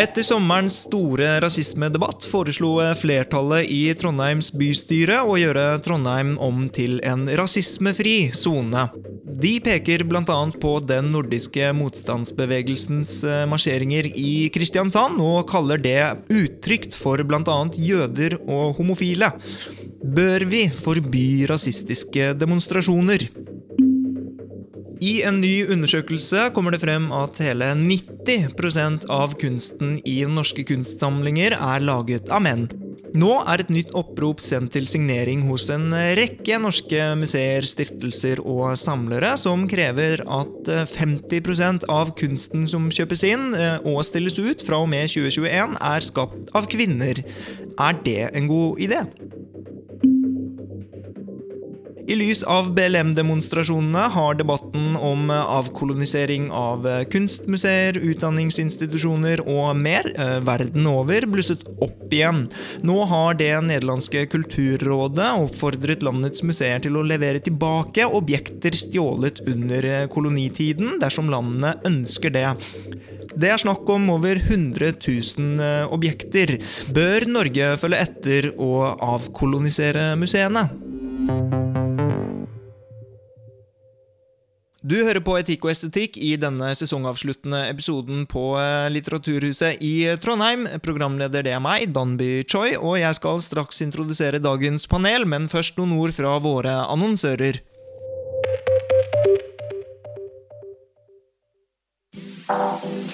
Etter sommerens store rasismedebatt foreslo flertallet i Trondheims bystyre å gjøre Trondheim om til en rasismefri sone. De peker bl.a. på den nordiske motstandsbevegelsens eh, marsjeringer i Kristiansand, og kaller det utrygt for bl.a. jøder og homofile. Bør vi forby rasistiske demonstrasjoner? I en ny undersøkelse kommer det frem at hele 90% av kunsten i norske kunstsamlinger er laget av menn. Nå er et nytt opprop sendt til signering hos en rekke norske museer, stiftelser og samlere, som krever at 50% av kunsten som kjøpes inn eh, og stilles ut fra og med 2021, er skapt av kvinner. Er det en god idé? I lys av BLM-demonstrasjonene har debatten om avkolonisering av kunstmuseer, utdanningsinstitusjoner og mer eh, verden over blusset opp igjen. Nå har det nederlandske kulturrådet oppfordret landets museer til å levere tilbake objekter stjålet under kolonitiden, dersom landene ønsker det. Det er snakk om over 100 000 objekter. Bør Norge følge etter og avkolonisere museene? Du hører på Etikk og estetikk i denne sesongavsluttende episoden på eh, Litteraturhuset i Trondheim. Programleder det er meg, Danby Choi, og jeg skal straks introdusere dagens panel, men først noen ord fra våre annonsører.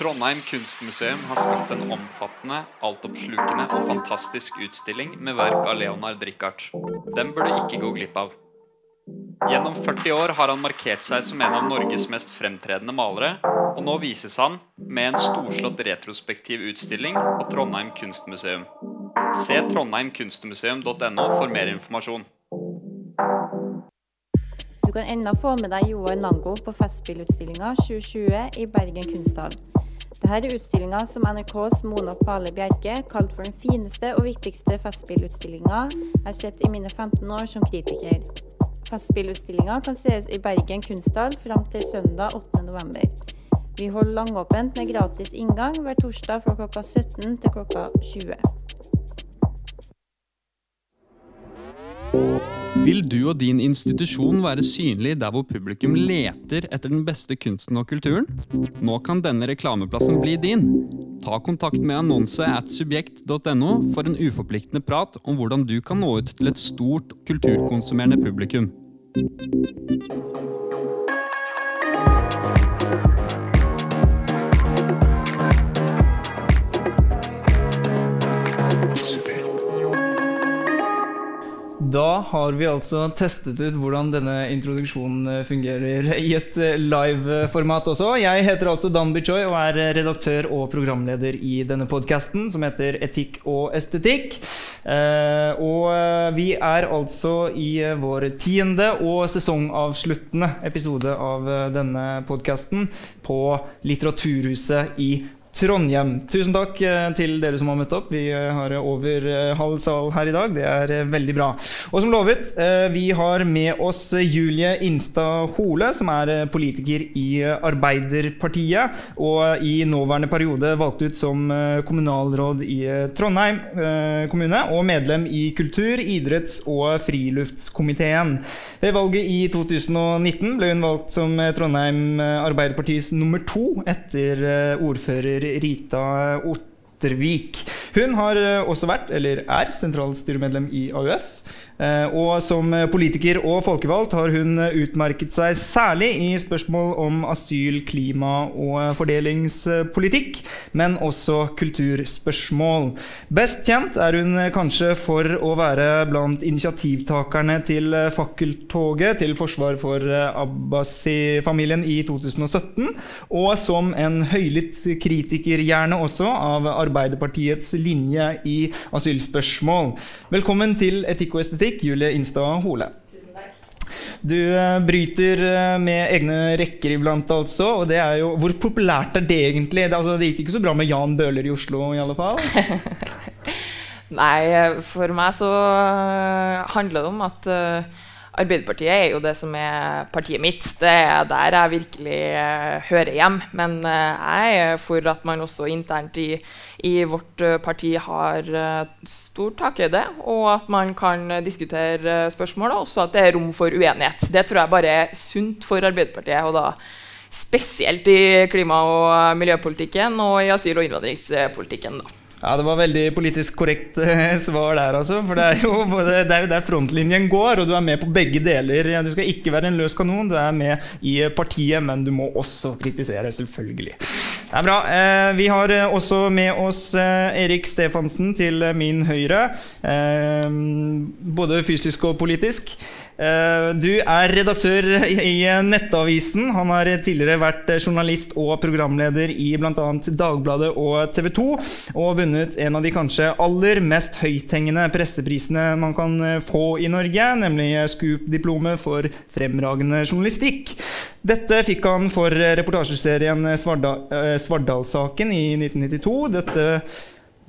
Trondheim kunstmuseum har skapt en omfattende, altoppslukende og fantastisk utstilling med verk av Leonard Richard. Den bør du ikke gå glipp av. Gjennom 40 år har han markert seg som en av Norges mest fremtredende malere, og nå vises han med en storslått retrospektiv utstilling på Trondheim kunstmuseum. Se trondheimkunstmuseum.no for mer informasjon. Du kan ennå få med deg Joar Nango på Festspillutstillinga 2020 i Bergen kunsthall. Dette er utstillinga som NRKs Mona Pale Bjerke kalte for den fineste og viktigste festspillutstillinga jeg har sett i mine 15 år som kritiker. Festspillutstillinga kan sees i Bergen kunsthall fram til søndag 8.11. Vi holder langåpent med gratis inngang hver torsdag fra klokka 17 til klokka 20. Vil du og din institusjon være synlig der hvor publikum leter etter den beste kunsten og kulturen? Nå kan denne reklameplassen bli din. Ta kontakt med annonse at subjekt.no for en uforpliktende prat om hvordan du kan nå ut til et stort kulturkonsumerende publikum. Da har vi altså testet ut hvordan denne introduksjonen eh, fungerer i et eh, live-format også. Jeg heter altså Dan Bichoy og er eh, redaktør og programleder i denne podkasten som heter Etikk og estetikk. Og vi er altså i vår tiende og sesongavsluttende episode av denne podkasten på Litteraturhuset i Trondheim. Tusen takk eh, til dere som har møtt opp. Vi eh, har over eh, halv sal her i dag. Det er veldig bra. Og som lovet, vi har med oss Julie Instad Hole, som er politiker i Arbeiderpartiet, og i nåværende periode valgt ut som kommunalråd i Trondheim kommune, og medlem i kultur-, idretts- og friluftskomiteen. Ved valget i 2019 ble hun valgt som Trondheim Arbeiderpartiets nummer to etter ordfører Rita Ottervik. Hun har eh, også vært, eller er, sentralstyremedlem i AUF. Eh, og som politiker og folkevalgt har hun utmerket seg særlig i spørsmål om asyl, klima og fordelingspolitikk, men også kulturspørsmål. Best kjent er hun kanskje for å være blant initiativtakerne til fakkeltoget til forsvar for Abbasi-familien i 2017, og som en høylytt kritiker gjerne også av Arbeiderpartiets linje i asylspørsmål. Velkommen til Etikk og estetikk, Julie Instad Hole. Du eh, bryter eh, med egne rekker iblant, altså. Og det er jo Hvor populært er det egentlig? Det, altså, det gikk ikke så bra med Jan Bøhler i Oslo, i alle fall? Nei, for meg så handler det om at uh, Arbeiderpartiet er jo det som er partiet mitt. Det er der jeg virkelig uh, hører hjem. Men uh, jeg er for at man også internt i, i vårt uh, parti har stor takhøyde, og at man kan diskutere spørsmål, og også at det er rom for uenighet. Det tror jeg bare er sunt for Arbeiderpartiet. og da Spesielt i klima- og miljøpolitikken og i asyl- og innvandringspolitikken. da. Ja, Det var veldig politisk korrekt eh, svar der, altså. For det er jo både, det er der frontlinjen går, og du er med på begge deler. Du skal ikke være en løs kanon, du er med i partiet, men du må også kritisere, selvfølgelig. Det er bra. Eh, vi har eh, også med oss Erik Stefansen til min høyre. Både fysisk og politisk. Eh, du er redaktør i Nettavisen. Han har tidligere vært journalist og programleder i bl.a. Dagbladet og TV 2. Og vunnet en av de kanskje aller mest høythengende presseprisene man kan eh, få i Norge, nemlig Scoop-diplomet for fremragende journalistikk. Dette fikk han for reportasjeserien Svardalssaken Svardal-saken i 1992. Dette,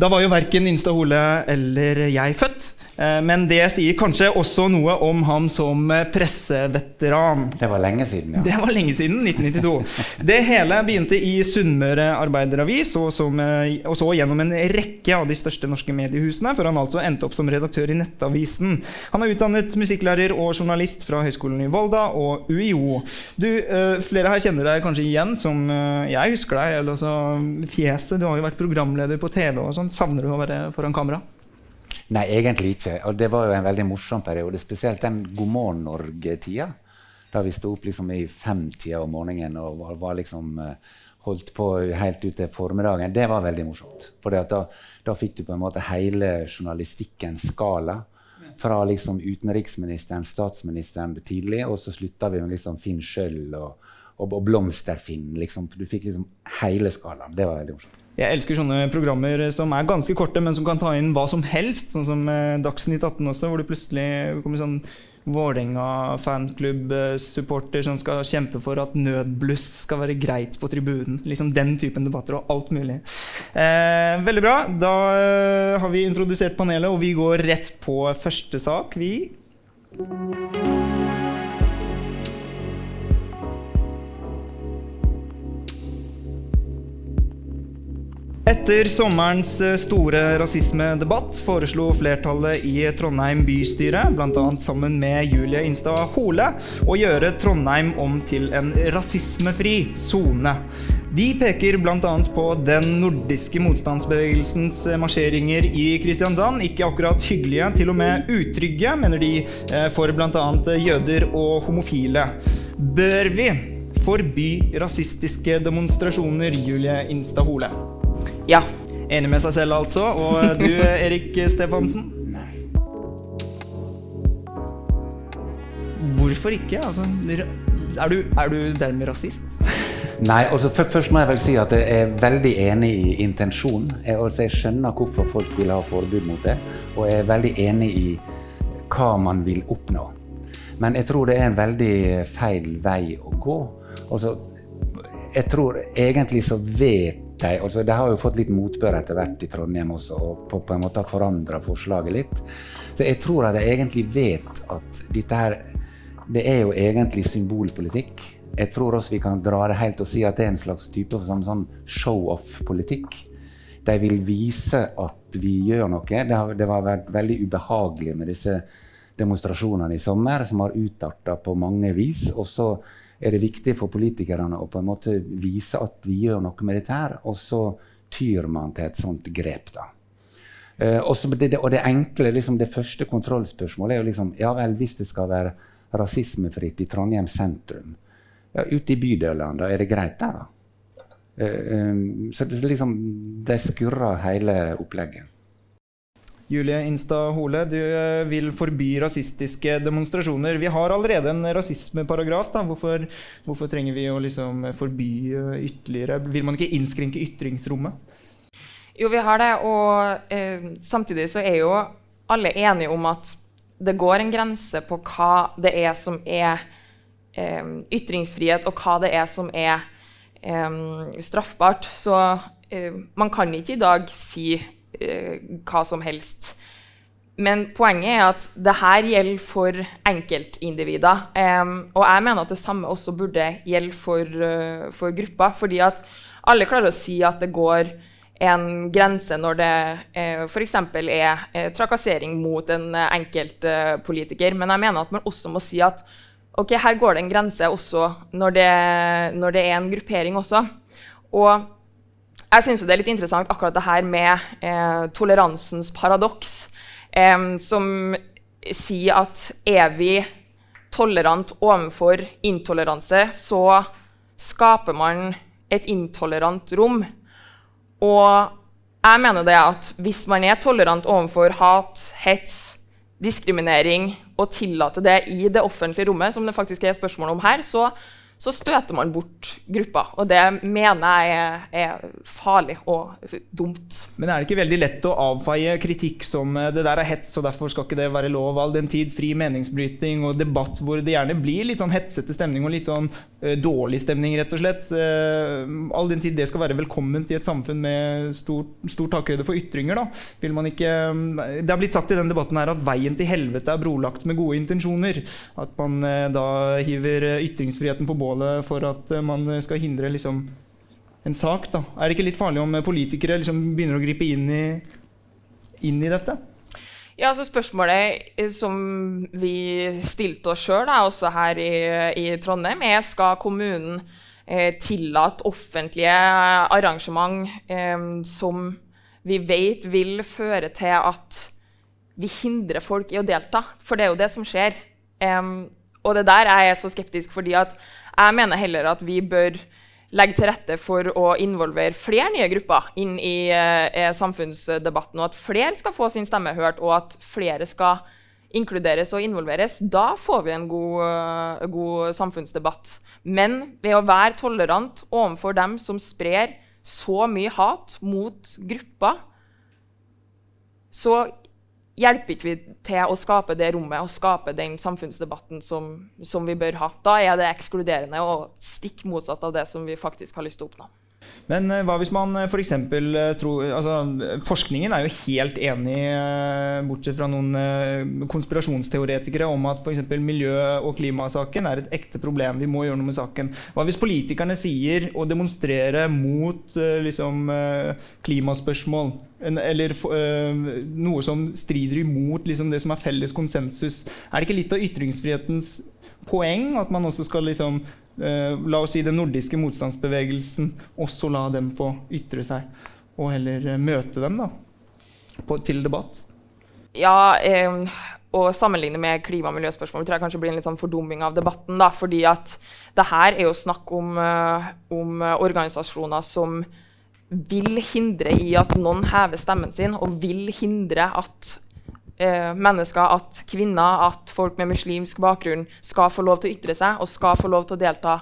da var jo verken Insta Hole eller jeg født. Eh, men det sier kanskje også noe om han som eh, presseveteran. Det var lenge siden, ja. Det var lenge siden, 1992. Det hele begynte i Sunnmøre Arbeideravis, og, som, eh, og, så gjennom en rekke av de største norske mediehusene, før han altså endte opp som redaktør i Nettavisen. Han er utdannet musikklærer og journalist fra Høgskolen i Volda og UiO. Du, flere her kjenner deg kanskje igjen som jeg husker deg, eller altså fjeset. Du har jo vært programleder på TV og sånn. Savner du å være foran kamera? Nei, egentlig ikke. Og det var jo en veldig morsom periode. Spesielt den God morgen Norge-tida. Da vi sto opp liksom i femtida om morgenen og var, var liksom uh, holdt på helt ut til formiddagen. Det var veldig morsomt. For da, da, fikk du på en måte hele journalistikkens skala. Fra liksom utenriksministeren, statsministeren tidlig, og så slutta vi med liksom Finn Schjøll og, og, og Blomsterfinn. Liksom. Du fikk liksom hele skalaen. Det var veldig morsomt. Jeg elsker sånne programmer som er ganske korte, men som kan ta inn hva som helst. Sånn som eh, Dagsnytt 18 også, hvor det plutselig kommer sånn Vålerenga-fanklubb-supporter som skal kjempe for at nødbluss skal være greit på tribunen. Liksom Den typen debatter og alt mulig. Eh, veldig bra. Da eh, har vi introdusert panelet, og vi går rett på første sak. Vi Etter sommerens eh, store rasismedebatt foreslo flertallet i Trondheim bystyre, bl.a. sammen med Julie Instad Hole, å gjøre Trondheim om til en rasismefri sone. De peker bl.a. på den nordiske motstandsbevegelsens eh, marsjeringer i Kristiansand. Ikke akkurat hyggelige, til og med utrygge, mener de, eh, for bl.a. jøder og homofile. Bør vi forby rasistiske demonstrasjoner, Julie Instad Hole? Ja. Enig med seg selv, altså. Og du, Erik Stefansen? Hvorfor ikke? Altså, er, du, er du dermed rasist? Nei, altså Først må jeg vel si at jeg er veldig enig i intensjonen. Jeg, altså, jeg skjønner hvorfor folk vil ha forbud mot det, og jeg er veldig enig i hva man vil oppnå. Men jeg tror det er en veldig feil vei å gå. Altså, jeg tror egentlig så vet de, altså, de har jo fått litt motbør etter hvert i Trondheim også, og på, på en måte har forandra forslaget litt. Så jeg tror at de egentlig vet at dette her Det er jo egentlig symbolpolitikk. Jeg tror også vi kan dra det helt og si at det er en slags type sånn, sånn show-off-politikk. De vil vise at vi gjør noe. Det har, det har vært veldig ubehagelig med disse demonstrasjonene i sommer, som har utarta på mange vis. Og så er det viktig for politikerne å på en måte vise at vi gjør noe med dette her. Og så tyr man til et sånt grep, da. Uh, det, og det enkle, liksom det første kontrollspørsmålet er jo liksom Ja vel, hvis det skal være rasismefritt i Trondheim sentrum, ja, ute i bydelene, er det greit der, da? Eh, um, så det, liksom, de skurrer hele opplegget. Julie Instad Hole, du vil forby rasistiske demonstrasjoner. Vi har allerede en rasismeparagraf. Da. Hvorfor, hvorfor trenger vi å liksom forby ytterligere? Vil man ikke innskrenke ytringsrommet? Jo, vi har det. Og eh, samtidig så er jo alle enige om at det går en grense på hva det er som er eh, ytringsfrihet, og hva det er som er eh, straffbart. Så eh, man kan ikke i dag si eh, hva som helst. Men poenget er at det her gjelder for enkeltindivider. Um, og jeg mener at det samme også burde gjelde for, uh, for grupper. fordi at alle klarer å si at det går en grense når det uh, f.eks. er uh, trakassering mot en uh, enkeltpolitiker. Men jeg mener at man også må si at ok, her går det en grense også når det, når det er en gruppering også. Og jeg syns det er litt interessant akkurat det her med eh, toleransens paradoks, eh, som sier at er vi tolerant overfor intoleranse, så skaper man et intolerant rom. Og jeg mener det at hvis man er tolerant overfor hat, hets, diskriminering og tillater det i det offentlige rommet, som det faktisk er spørsmål om her, så så støter man bort gruppa. Og det mener jeg er, farlig og dumt. Men er det ikke veldig lett å avfeie kritikk som eh, det der er hets, og derfor skal ikke det være lov? All den tid fri meningsbryting og debatt hvor det gjerne blir litt sånn hetsete stemning og litt sånn uh, dårlig stemning, rett og slett. Uh, all den tid det skal være velkomment i et samfunn med stor, stor takhøyde for ytringer, da. Vil man ikke Det har blitt sagt i den debatten her at veien til helvete er brolagt med gode intensjoner. At man uh, da hiver ytringsfriheten på bålet målet for at eh, man skal hindre liksom, en sak. Da. Er det ikke litt farlig om politikere liksom begynner å gripe inn i, inn i dette? Ja, altså Spørsmålet eh, som vi stilte oss sjøl, også her i, i, Trondheim, er skal kommunen eh, tillate offentlige arrangement eh, som vi vet vil føre til at vi hindrer folk i å delta. For det er jo det som skjer. Eh, og det der er jeg så skeptisk fordi at jeg mener heller at vi bør legge til rette for å involvere flere nye grupper inn i eh, samfunnsdebatten, og at flere skal få sin stemme hørt, og at flere skal inkluderes og involveres. Da får vi en god, uh, god samfunnsdebatt. Men ved å være tolerant overfor dem som sprer så mye hat mot grupper, så hjelper ikke vi til å skape det rommet og skape den samfunnsdebatten som, som, vi bør ha. Da er det ekskluderende og stikk motsatt av det som vi faktisk har lyst til å oppnå. Men uh, hva hvis man eh, f.eks. Eh, tror altså, Forskningen er jo helt enig, bortsett fra noen konspirasjonsteoretikere, om at f.eks. miljø- og klimasaken er et ekte problem. Vi må gjøre noe med saken. Hva hvis politikerne sier å demonstrere mot liksom, klimaspørsmål? eller noe som strider imot liksom, det som er felles konsensus. Er det ikke litt av ytringsfrihetens poeng at man også skal liksom, eh, La oss si den nordiske motstandsbevegelsen også la dem få ytre seg, og heller eh, møte dem da, på, til debatt? Ja, eh, å sammenligne med klima- og miljøspørsmål tror jeg kanskje blir en litt sånn fordumming av debatten. da, fordi at det her er jo snakk om, uh, om organisasjoner som vil hindre i at noen hever stemmen sin, og vil hindre at eh, mennesker, at kvinner, at folk med muslimsk bakgrunn skal få lov til å ytre seg og skal få lov til å delta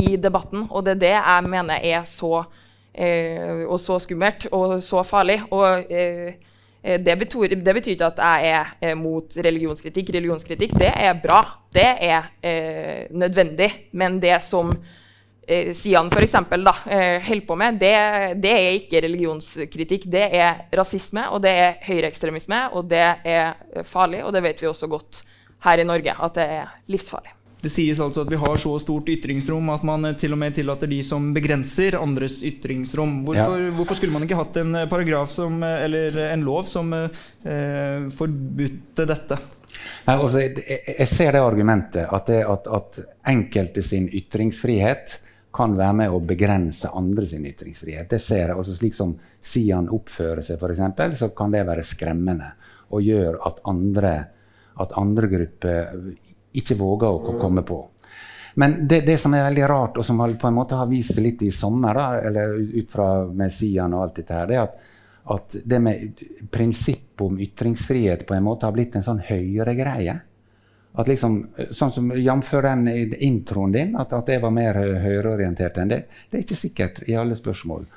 i debatten. Og det er det jeg mener er så, eh, så skummelt og så farlig. Og eh, eh det, betyr, det, betyr, ikke at jeg er eh, mot religionskritikk. Religionskritikk det er bra. Det er eh, nødvendig. Men det som Sian for eksempel, da, eh, holder på med, det, det, er ikke religionskritikk. Det er rasisme, og det er høyreekstremisme, og det er farlig. Og det vet vi også godt her i Norge, at det er livsfarlig. Det sies altså at vi har så stort ytringsrom at man eh, til og med tillater de som begrenser andres ytringsrom. Hvorfor, ja. hvorfor skulle man ikke hatt en eh, paragraf som, eh, eller en lov som eh, forbudte dette? Nei, altså, jeg, jeg, ser det argumentet at, det, at, at enkelte sin ytringsfrihet kan være med å begrense andre sin ytringsfrihet. Det ser jeg, Også Slik som Sian oppfører seg, eksempel, så kan det være skremmende og gjøre at andre, at andre grupper ikke våger å komme på. Men det, det, som er veldig rart, og som på en måte har vist seg litt i sommer, da, eller ut fra med Sian og alt dette her, det er at, at det med prinsippet om ytringsfrihet på en måte har blitt en sånn høyregreie. At liksom, sånn som Jf. den introen din, at, at jeg var mer høyreorientert enn det. Det er ikke sikkert i alle spørsmål.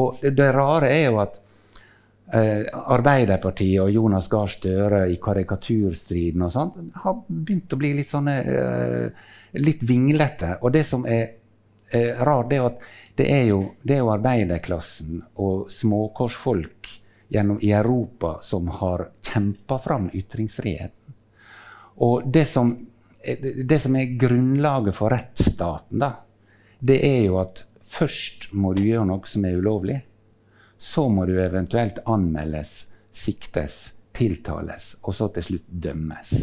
Og det rare er jo at eh, Arbeiderpartiet og Jonas Gahr Støre i karikaturstriden og sånt, har begynt å bli litt sånne eh, litt vinglete. Og det som er eh, rart, det er at det er jo, det er jo arbeiderklassen og småkorsfolk gjennom i Europa som har kjempa fram ytringsfriheten. Og det som, det som, er grunnlaget for rettsstaten, da, det er jo at først må du gjøre noe som er ulovlig. Så må du eventuelt anmeldes, siktes, tiltales, og så til slutt dømmes.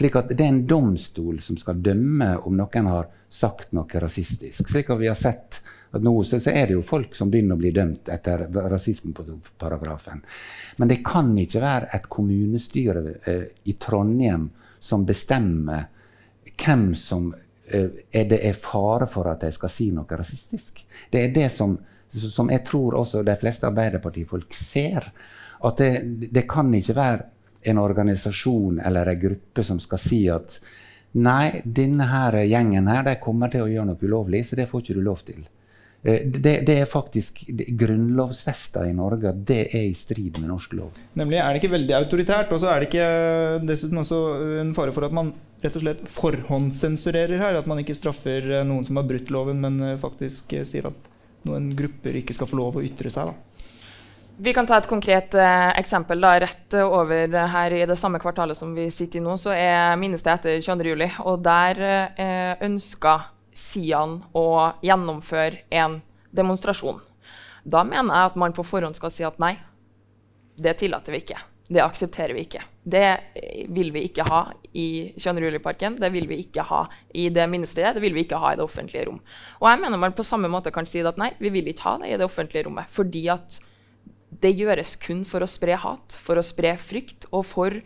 Slik at det er en domstol som skal dømme om noen har sagt noe rasistisk. Slik at vi har sett at nå så, er det jo folk som begynner å bli dømt etter rasismeparagrafen. Men det kan ikke være et kommunestyre eh, i Trondheim som bestemmer hvem som eh, er det er fare for at de skal si noe rasistisk. Det er det som, som jeg tror også de fleste Arbeiderpartifolk ser. At det, det kan ikke være en organisasjon eller en gruppe som skal si at nei, denne her gjengen her, de kommer til å gjøre noe ulovlig, så det får ikke du lov til. Eh, det, det, er faktisk grunnlovfesta i Norge at det er i strid med norsk lov. Nemlig er det ikke veldig autoritært, og så er det ikke dessuten også en fare for at man rett og slett forhåndssensurerer her. At man ikke straffer eh, noen som har brutt loven, men eh, faktisk sier at noen grupper ikke skal få lov å ytre seg. da. Vi kan ta et konkret eh, eksempel. Da. Rett over her i det samme kvartalet som vi sitter i nå, så er minnes det etter 22.07. Og der eh, ønska Sian å gjennomføre en demonstrasjon. Da mener jeg at man på forhånd skal si at nei, det tillater vi ikke. Det aksepterer vi ikke. Det vil vi ikke ha i 22.07-parken. Det vil vi ikke ha i det minnestedet. Det vil vi ikke ha i det offentlige rom. Og jeg mener man på samme måte kan si at nei, vi vil ikke ha det i det offentlige rommet. Fordi at det gjøres kun for å spre hat, for å spre frykt og for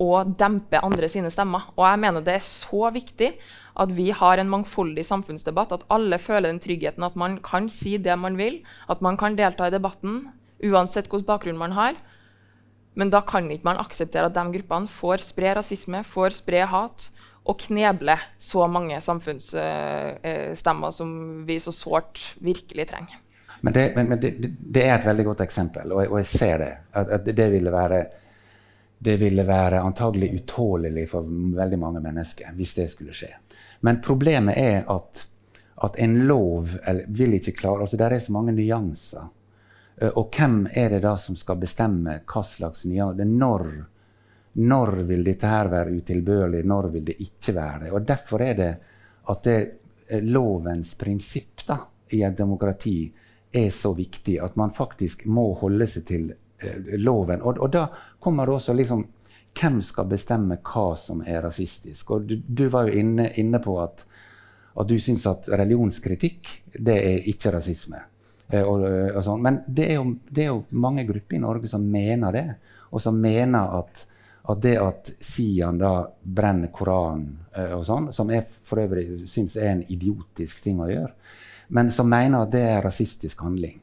å dempe andre sine stemmer. Og jeg mener det er så viktig at vi har en mangfoldig samfunnsdebatt, at alle føler den tryggheten at man kan si det man vil, at man kan delta i debatten uansett hvilken bakgrunn man har. Men da kan ikke man akseptere at de gruppene får spre rasisme, får spre hat og kneble så mange samfunnsstemmer som vi så sårt virkelig trenger. Men, det, men, men det, det, er et veldig godt eksempel, og jeg, og jeg ser det. At, at det, ville være, det ville være antagelig utålelig for veldig mange mennesker hvis det skulle skje. Men problemet er at, at en lov vil ikke klare altså Det er så mange nyanser. Og hvem er det da som skal bestemme hva slags nyanser når, når vil dette her være utilbørlig, når vil det ikke være det? Og Derfor er det at det er lovens prinsipp da, i et demokrati er så viktig at man faktisk må holde seg til eh, loven. Og, og, da kommer det også liksom Hvem skal bestemme hva som er rasistisk? Og du, du var jo inne, inne på at, at, du syns at religionskritikk det er ikke rasisme. Eh, og, og sånn. Men det er, jo, det er, jo, mange grupper i Norge som mener det. Og som mener at, at det at Sian da brenner Koranen eh, og sånn, som jeg for øvrig syns er en idiotisk ting å gjøre, men som mener at det er rasistisk handling.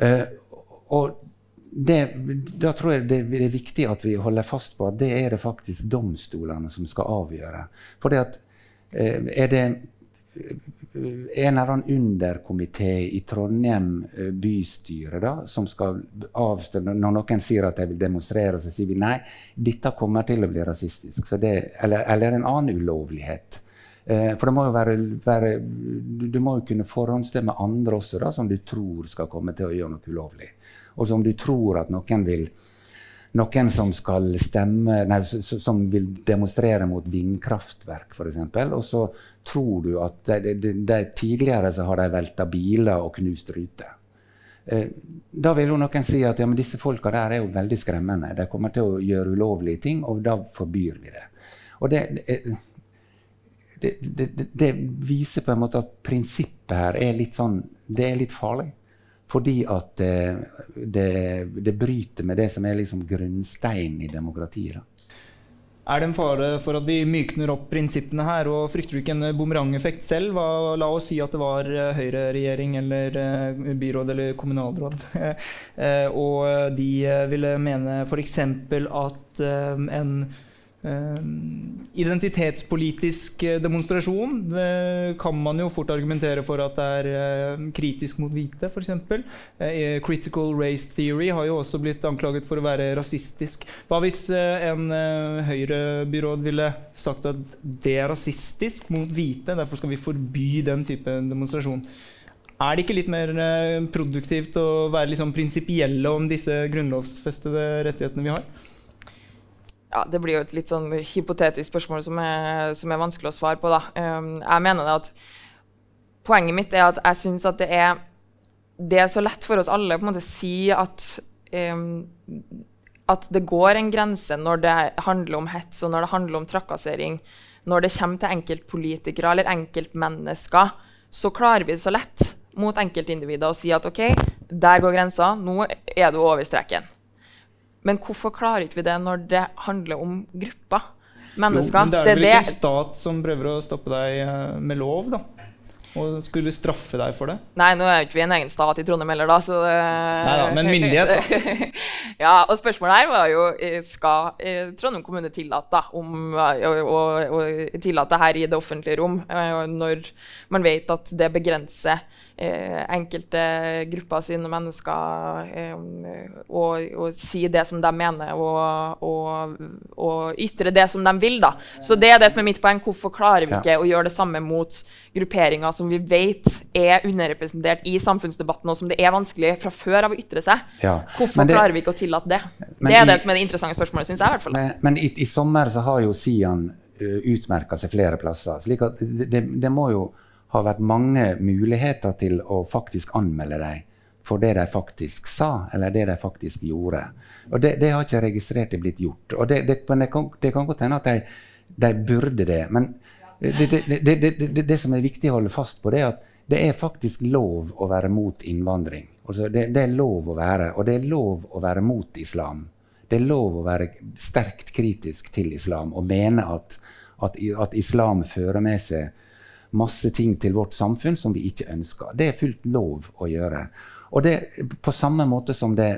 Uh, og det, da tror jeg det, er viktig at vi holder fast på at det er det faktisk domstolene som skal avgjøre. For at, uh, er det en eller annen underkomité i Trondheim uh, bystyre da, som skal avstemme Når noen sier at de vil demonstrere, så sier vi nei, dette kommer til å bli rasistisk. Det, eller, eller en annen ulovlighet. Eh, for må være, være, du må jo kunne forhåndsstemme andre også, da, som du tror skal komme til å gjøre noe ulovlig. Og som du tror at noen vil noen som skal stemme, nei, som vil demonstrere mot vindkraftverk, f.eks. Og så tror du at de, de, de, tidligere så har de velta biler og knust ruter. Eh, da vil jo noen si at ja, disse folka der er jo veldig skremmende. De kommer til å gjøre ulovlige ting, og da forbyr vi det. Og det, det, det, det, viser på en måte at prinsippet her er litt sånn Det er litt farlig. Fordi at det, bryter med det som er liksom grunnsteinen i demokratiet. Da. Er det en fare for at vi mykner opp prinsippene her? Og frykter du ikke en bumerangeffekt selv? Hva, la oss si at det var eh, høyreregjering eller eh, byråd eller kommunalråd. Eh, og de ville mene f.eks. at en identitetspolitisk eh, demonstrasjon det kan man jo fort argumentere for at det er eh, kritisk mot hvite, f.eks. Eh, critical race theory har jo også blitt anklaget for å være rasistisk. Hva hvis en høyrebyråd ville sagt at det er rasistisk mot hvite, derfor skal vi forby den type demonstrasjon? Er det ikke litt mer produktivt å være sånn prinsipielle om disse grunnlovsfestede rettighetene vi har? Ja, Det blir jo et litt sånn hypotetisk spørsmål som er, som er vanskelig å svare på. da. Um, jeg mener det at Poenget mitt er at jeg syns at det er, det er så lett for oss alle å si at, um, at det går en grense når det handler om hets og når det handler om trakassering. Når det kommer til enkeltpolitikere eller enkeltmennesker, så klarer vi det så lett mot enkeltindivider å si at OK, der går grensa, nå er du over streken. Men hvorfor klarer ikke vi det når det handler om grupper? Mennesker. Jo, men det er vel ikke en stat som prøver å stoppe deg eh, med lov, da? Og skulle straffe deg for det? Nei, nå er jo ikke vi en egen stat i Trondheim heller, da. Så det... Nei da, men myndighet, da. ja, og spørsmålet her var jo skal eh, Trondheim kommune tillate om, å, å, å tillate her i det offentlige rom, eh, når man vet at det begrenser eh, enkelte grupper sine mennesker eh, og, og, si det som de mener, og, og, og, ytre det som de vil. da. Så det er det som er mitt poeng. Hvorfor klarer vi ikke ja. å gjøre det samme mot grupperinger som vi vet er underrepresentert i samfunnsdebatten, og som det er vanskelig fra før av å ytre seg? Ja. Hvorfor det, klarer vi ikke å tillate det? Det er i, det som er det interessante spørsmålet, syns jeg. i hvert fall. Men, men i, i, sommer så har jo Sian uh, utmerka seg flere plasser. slik at det, det, det må jo har vært mange muligheter til å faktisk anmelde dem for det de faktisk sa, eller det de faktisk gjorde. Og Det, det har ikke registrert er blitt gjort. Og Det, det, det kan, kan, godt hende at de, de, burde det. Men det, som er viktig å holde fast på, det er at det er faktisk lov å være mot innvandring. Altså det, er lov å være, og det er lov å være mot islam. Det er lov å være sterkt kritisk til islam og mene at, at, at islam fører med seg masse ting til vårt samfunn som vi ikke ønsker. Det er fullt lov å gjøre. Og det på samme måte som det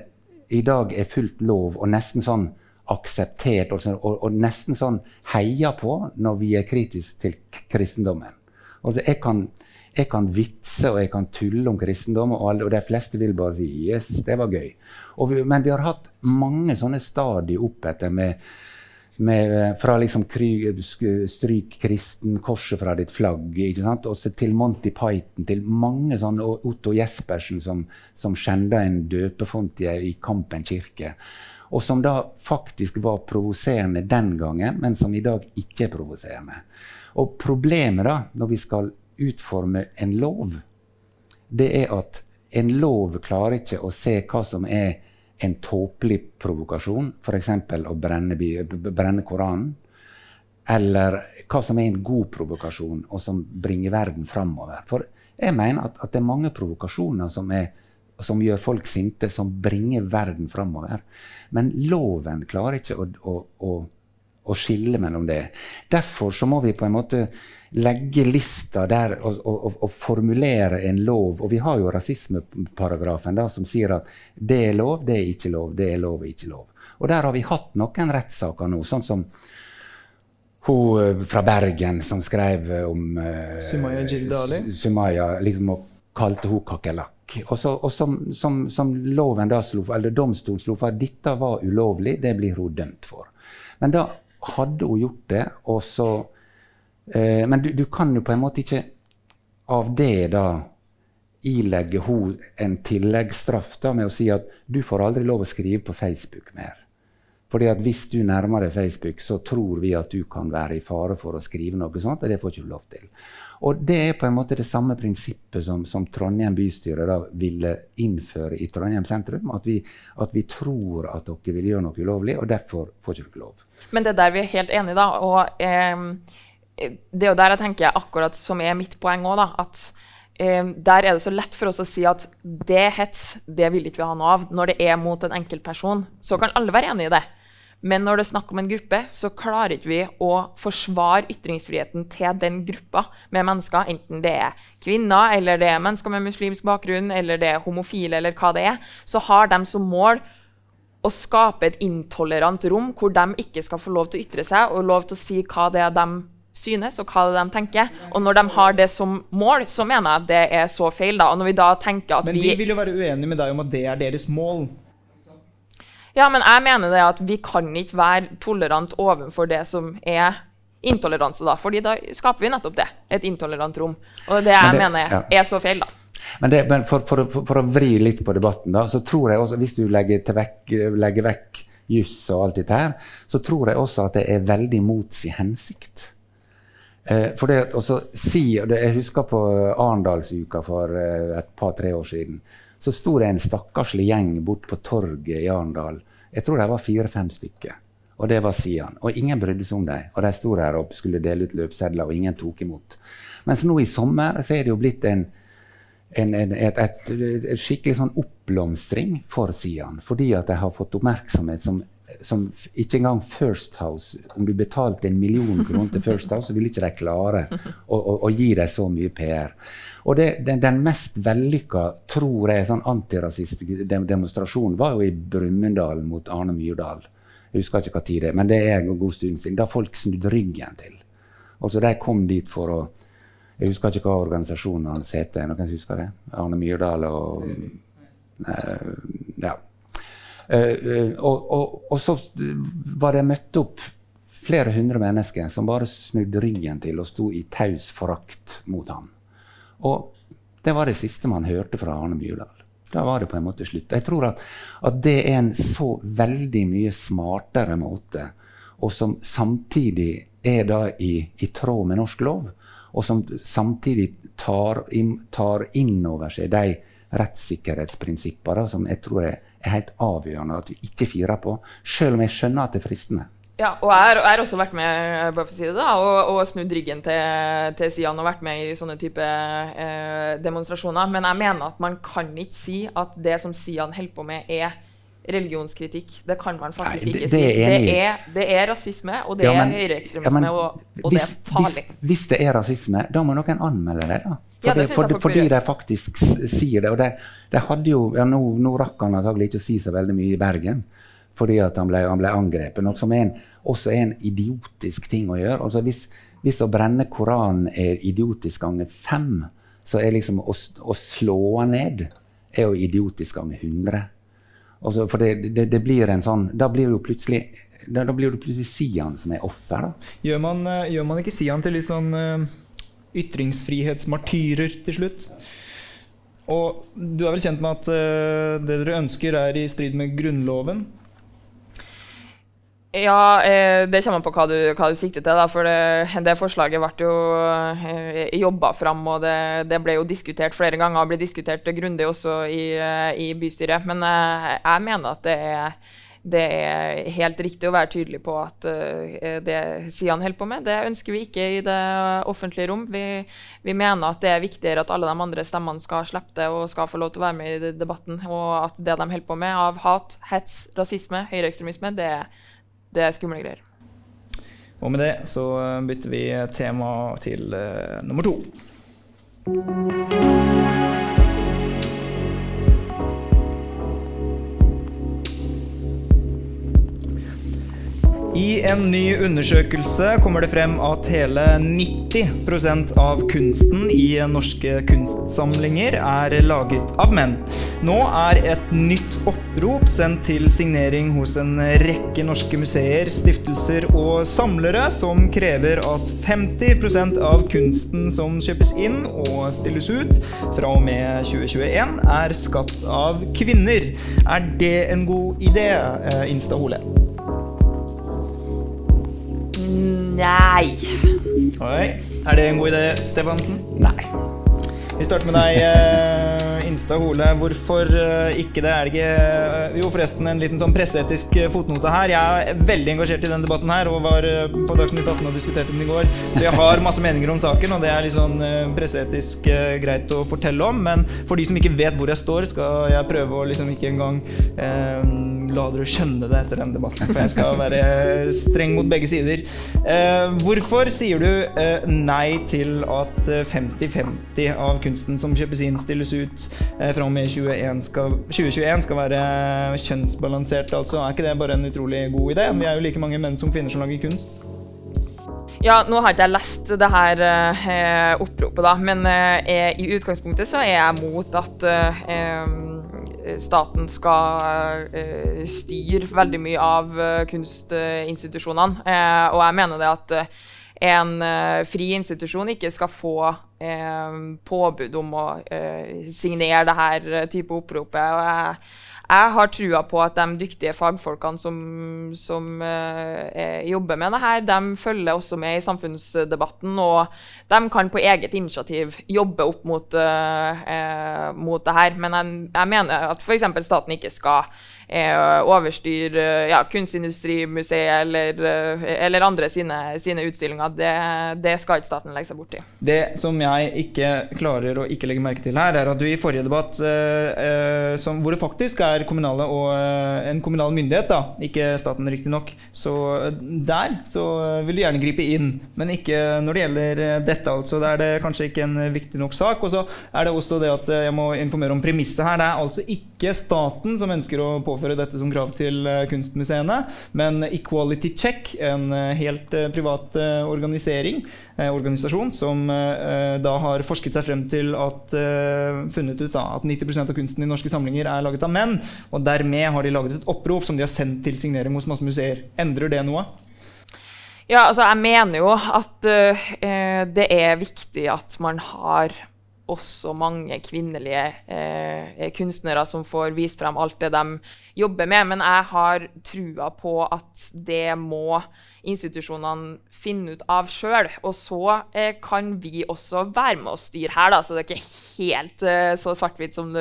i dag er fullt lov og nesten sånn akseptert og, og, og nesten sånn heia på når vi er kritiske til kristendommen. Altså, jeg kan, jeg kan vitse og jeg kan tulle om kristendom, og, alle, og de fleste vil bare si 'yes, det var gøy'. Vi, men vi har hatt mange sånne stadier opp etter med med, eh, fra liksom Stryk kristen, korset fra ditt flagg, ikke sant? og til Monty Python, til mange sånne, og Otto Jespersen som, som skjenda en døpefont i, i Kampen kirke. Og som da faktisk var provoserende den gangen, men som i dag ikke er provoserende. Og problemet da, når vi skal utforme en lov, det er at en lov klarer ikke å se hva som er en tåpelig provokasjon, f.eks. å brenne, brenne, Koranen, eller hva som er en god provokasjon, og som bringer verden framover. For jeg mener at, at, det er mange provokasjoner som, er, som, gjør folk sinte, som bringer verden framover. Men loven klarer ikke å, å, å, å skille mellom det. Derfor så må vi på en måte legge lista der og, og, og, formulere en lov. Og vi har jo rasismeparagrafen da, som sier at det er lov, det er ikke lov, det er lov ikke lov. Og der har vi hatt noen rettssaker nå, sånn som hun eh, fra Bergen som skrev om uh, Sumaya Jildali. Sumaya liksom, og kalte hun kakerlakk. Og, så, og som, som, som, loven da slo, eller domstolen slo at dette var ulovlig, det blir hun dømt for. Men da hadde hun gjort det, og så Eh, men du, du, kan jo på en måte ikke av det da ilegge hun en tilleggsstraff da, med å si at du får aldri lov å skrive på Facebook mer. Fordi at Hvis du nærmer deg Facebook, så tror vi at du kan være i fare for å skrive noe sånt. og det får ikke du lov til. Og Det er på en måte det samme prinsippet som, som Trondheim bystyre da ville innføre i Trondheim sentrum. At vi, at vi tror at dere vil gjøre noe ulovlig, og derfor får ikke lov. Men det er der vi er helt enige, da. og... Eh, det er jo der jeg tenker akkurat som er mitt poeng òg, at eh, der er det så lett for oss å si at det hets, det vil ikke vi ha noe av. Når det er mot en enkeltperson, så kan alle være enig i det. Men når det er snakk om en gruppe, så klarer ikke vi å forsvare ytringsfriheten til den gruppa med mennesker, enten det er kvinner, eller det er mennesker med muslimsk bakgrunn, eller det er homofile, eller hva det er. Så har de som mål å skape et intolerant rom hvor de ikke skal få lov til å ytre seg og lov til å si hva det er de synes, og hva det de tenker. Og når de har det som mål, så mener jeg det er så feil. da. Og når vi da tenker at Men vi vil jo være uenige med deg om at det er deres mål. Ja, men jeg mener det at vi kan ikke være tolerant overfor det som er intoleranse, da. fordi da skaper vi nettopp det. Et intolerant rom. Og det jeg det, mener ja. er så feil, da. Men, det, men for, for, for, for, å vri litt på debatten, da, så tror jeg også, hvis du legger, vekk, legger vekk juss og alt dette her, så tror jeg også at det er veldig mot sin hensikt. Eh, for det å si, Jeg husker på Arendalsuka for eh, et par-tre år siden så sto det en stakkarslig gjeng bort på torget i Arendal. Jeg tror de var fire-fem stykker. Og det var Sian. Og ingen brydde seg om dem. Og de sto der og skulle dele ut løpsedler, og ingen tok imot. Mens nå i sommer så er det jo blitt en, en, en et, et, et, skikkelig sånn oppblomstring for Sian. Fordi at de har fått oppmerksomhet som som ikke engang First House Om du betalte en million kroner til First House, så ville ikke de klare å, å, å gi deg så mye PR. Og det, den, den, mest vellykka, tror jeg, sånn antirasistiske demonstrasjonen var jo i Brumunddal mot Arne Myrdal. Jeg husker ikke hva tid det er, men det er en god stund siden. Da folk snudde ryggen til. Altså, De kom dit for å Jeg husker ikke hva organisasjonen hans heter. Noen husker det? Arne Myrdal og nei, Ja. Uh, og, og, og, så var det møtt opp flere hundre mennesker som bare snudde ryggen til og sto i taus forakt mot ham. Og det var det siste man hørte fra Arne Myrdal. Da var det på en måte slutt. Jeg tror at, at det er en så veldig mye smartere måte, og som samtidig er da i, i tråd med norsk lov, og som samtidig tar, tar inn over seg de rettssikkerhetsprinsippene som jeg tror er er helt avgjørende at vi ikke firer på, selv om jeg skjønner at det er fristende. Ja, og jeg har også vært med bare for å si det da, og, og snudd ryggen til, til Sian og vært med i sånne type eh, demonstrasjoner. Men jeg mener at man kan ikke si at det som Sian holder på med, er religionskritikk. Det kan man faktisk Nei, det, ikke si. Det er, det er, det er, rasisme, og det ja, men, er høyreekstremisme, ja, og, og hvis, det er farlig. Hvis, hvis, det er rasisme, da må noen anmelde det. da. For ja, for, fordi de faktisk sier det. Og de, de hadde jo, ja, nå, nå rakk han antagelig ikke å si så veldig mye i Bergen fordi at han ble, han ble angrepet. Noe som er en, også er en idiotisk ting å gjøre. Altså hvis, hvis å brenne Koranen er idiotisk ganger fem, så er liksom å, å slå ned er jo idiotisk ganger hundre. Altså, for det, det, det, blir en sånn Da blir jo plutselig da, da blir det plutselig Sian som er offer. da. Gjør man, eh, gjør man ikke Sian til litt sånn uh, ytringsfrihetsmartyrer til slutt? Og du er vel kjent med at uh, det dere ønsker, er i strid med Grunnloven? Ja, eh, det kommer på hva du, hva du sikter til. Da, for det, det, forslaget ble jo eh, jobba fram, og det, det, ble jo diskutert flere ganger. og ble diskutert grundig også i, eh, i bystyret. Men eh, jeg mener at det er, det er, helt riktig å være tydelig på at det Sian holder på med, det ønsker vi ikke i det offentlige rom. Vi, vi, mener at det er viktigere at alle de andre stemmene skal slippe det og skal få lov til å være med i debatten. Og at det de holder på med av hat, hets, rasisme, høyreekstremisme, det er det er skumle greier. Og med det så bytter vi tema til uh, nummer to. I en ny undersøkelse kommer det frem at hele 90% av kunsten i norske kunstsamlinger er laget av menn. Nå er et nytt opprop sendt til signering hos en rekke norske museer, stiftelser og samlere, som krever at 50% av kunsten som kjøpes inn og stilles ut fra og med 2021, er skapt av kvinner. Er det en god idé, eh, Nei. Oi. Er det en god idé, Stefansen? Nei. Vi starter med deg, uh, Insta Hole. Hvorfor uh, ikke det? Er det ikke uh, Jo, forresten, en liten sånn presseetisk fotnote her. Jeg er veldig engasjert i denne debatten her, og var på Dagsnytt 18 og diskuterte den i går. Så jeg har masse meninger om saken, og det er litt sånn presseetisk greit å fortelle om. Men for de som ikke vet hvor jeg står, skal jeg prøve å liksom ikke engang la dere skjønne det etter denne debatten. For jeg skal være streng mot begge sider. hvorfor sier du nei til at 50-50 av kunsten som kjøpes inn, stilles ut eh, fra og med 2021 skal, 2021 skal være kjønnsbalansert, altså. Er ikke det bare en utrolig god idé? Vi er jo like mange menn som kvinner som lager kunst. Ja, nå har ikke jeg lest det her eh, oppropet, da, men eh, i utgangspunktet så er jeg mot at eh, staten skal eh, styre veldig mye av eh, kunstinstitusjonene. og jeg mener det at en fri institusjon ikke skal få påbud om å signere dette type oppropet. Og jeg, jeg har trua på at de dyktige fagfolkene som, som jobber med det her, de følger også med i samfunnsdebatten, og de kan på eget initiativ jobbe opp mot, mot det her. Men jeg, jeg mener at f.eks. staten ikke skal eh, overstyre ja, Kunstindustrimuseet eller, eh, eller andre sine, sine utstillinger. Det, det, skal ikke staten legge seg borti. Det som jeg ikke klarer å ikke legge merke til her, er at du i forrige debatt, eh, eh som, hvor det faktisk er kommunale og eh, en kommunal myndighet, da, ikke staten riktignok, så der så vil du gjerne gripe inn. Men ikke når det gjelder dette, altså. Da er det kanskje ikke en viktig nok sak. Og så er det også det at jeg må informere om premisset her. Det er altså ikke staten som ønsker å påføre innføre dette som krav til eh, kunstmuseene. Men Equality Check, en eh, helt eh, privat organisering, organisasjon, som da har forsket seg frem til at funnet ut da, at 90% av kunsten i norske samlinger er laget av menn. Og dermed har de laget et opprop som de har sendt til signering hos masse museer. Endrer det noe? Ja, altså jeg mener jo at uh, det er viktig at man har også mange kvinnelige eh, kunstnere som får vist frem alt det de jobber med. Men jeg har trua på at det må institusjonene finner ut av sjøl. Og så eh, kan vi også være med å styre her, da, så det er ikke helt eh, så svart-hvitt som,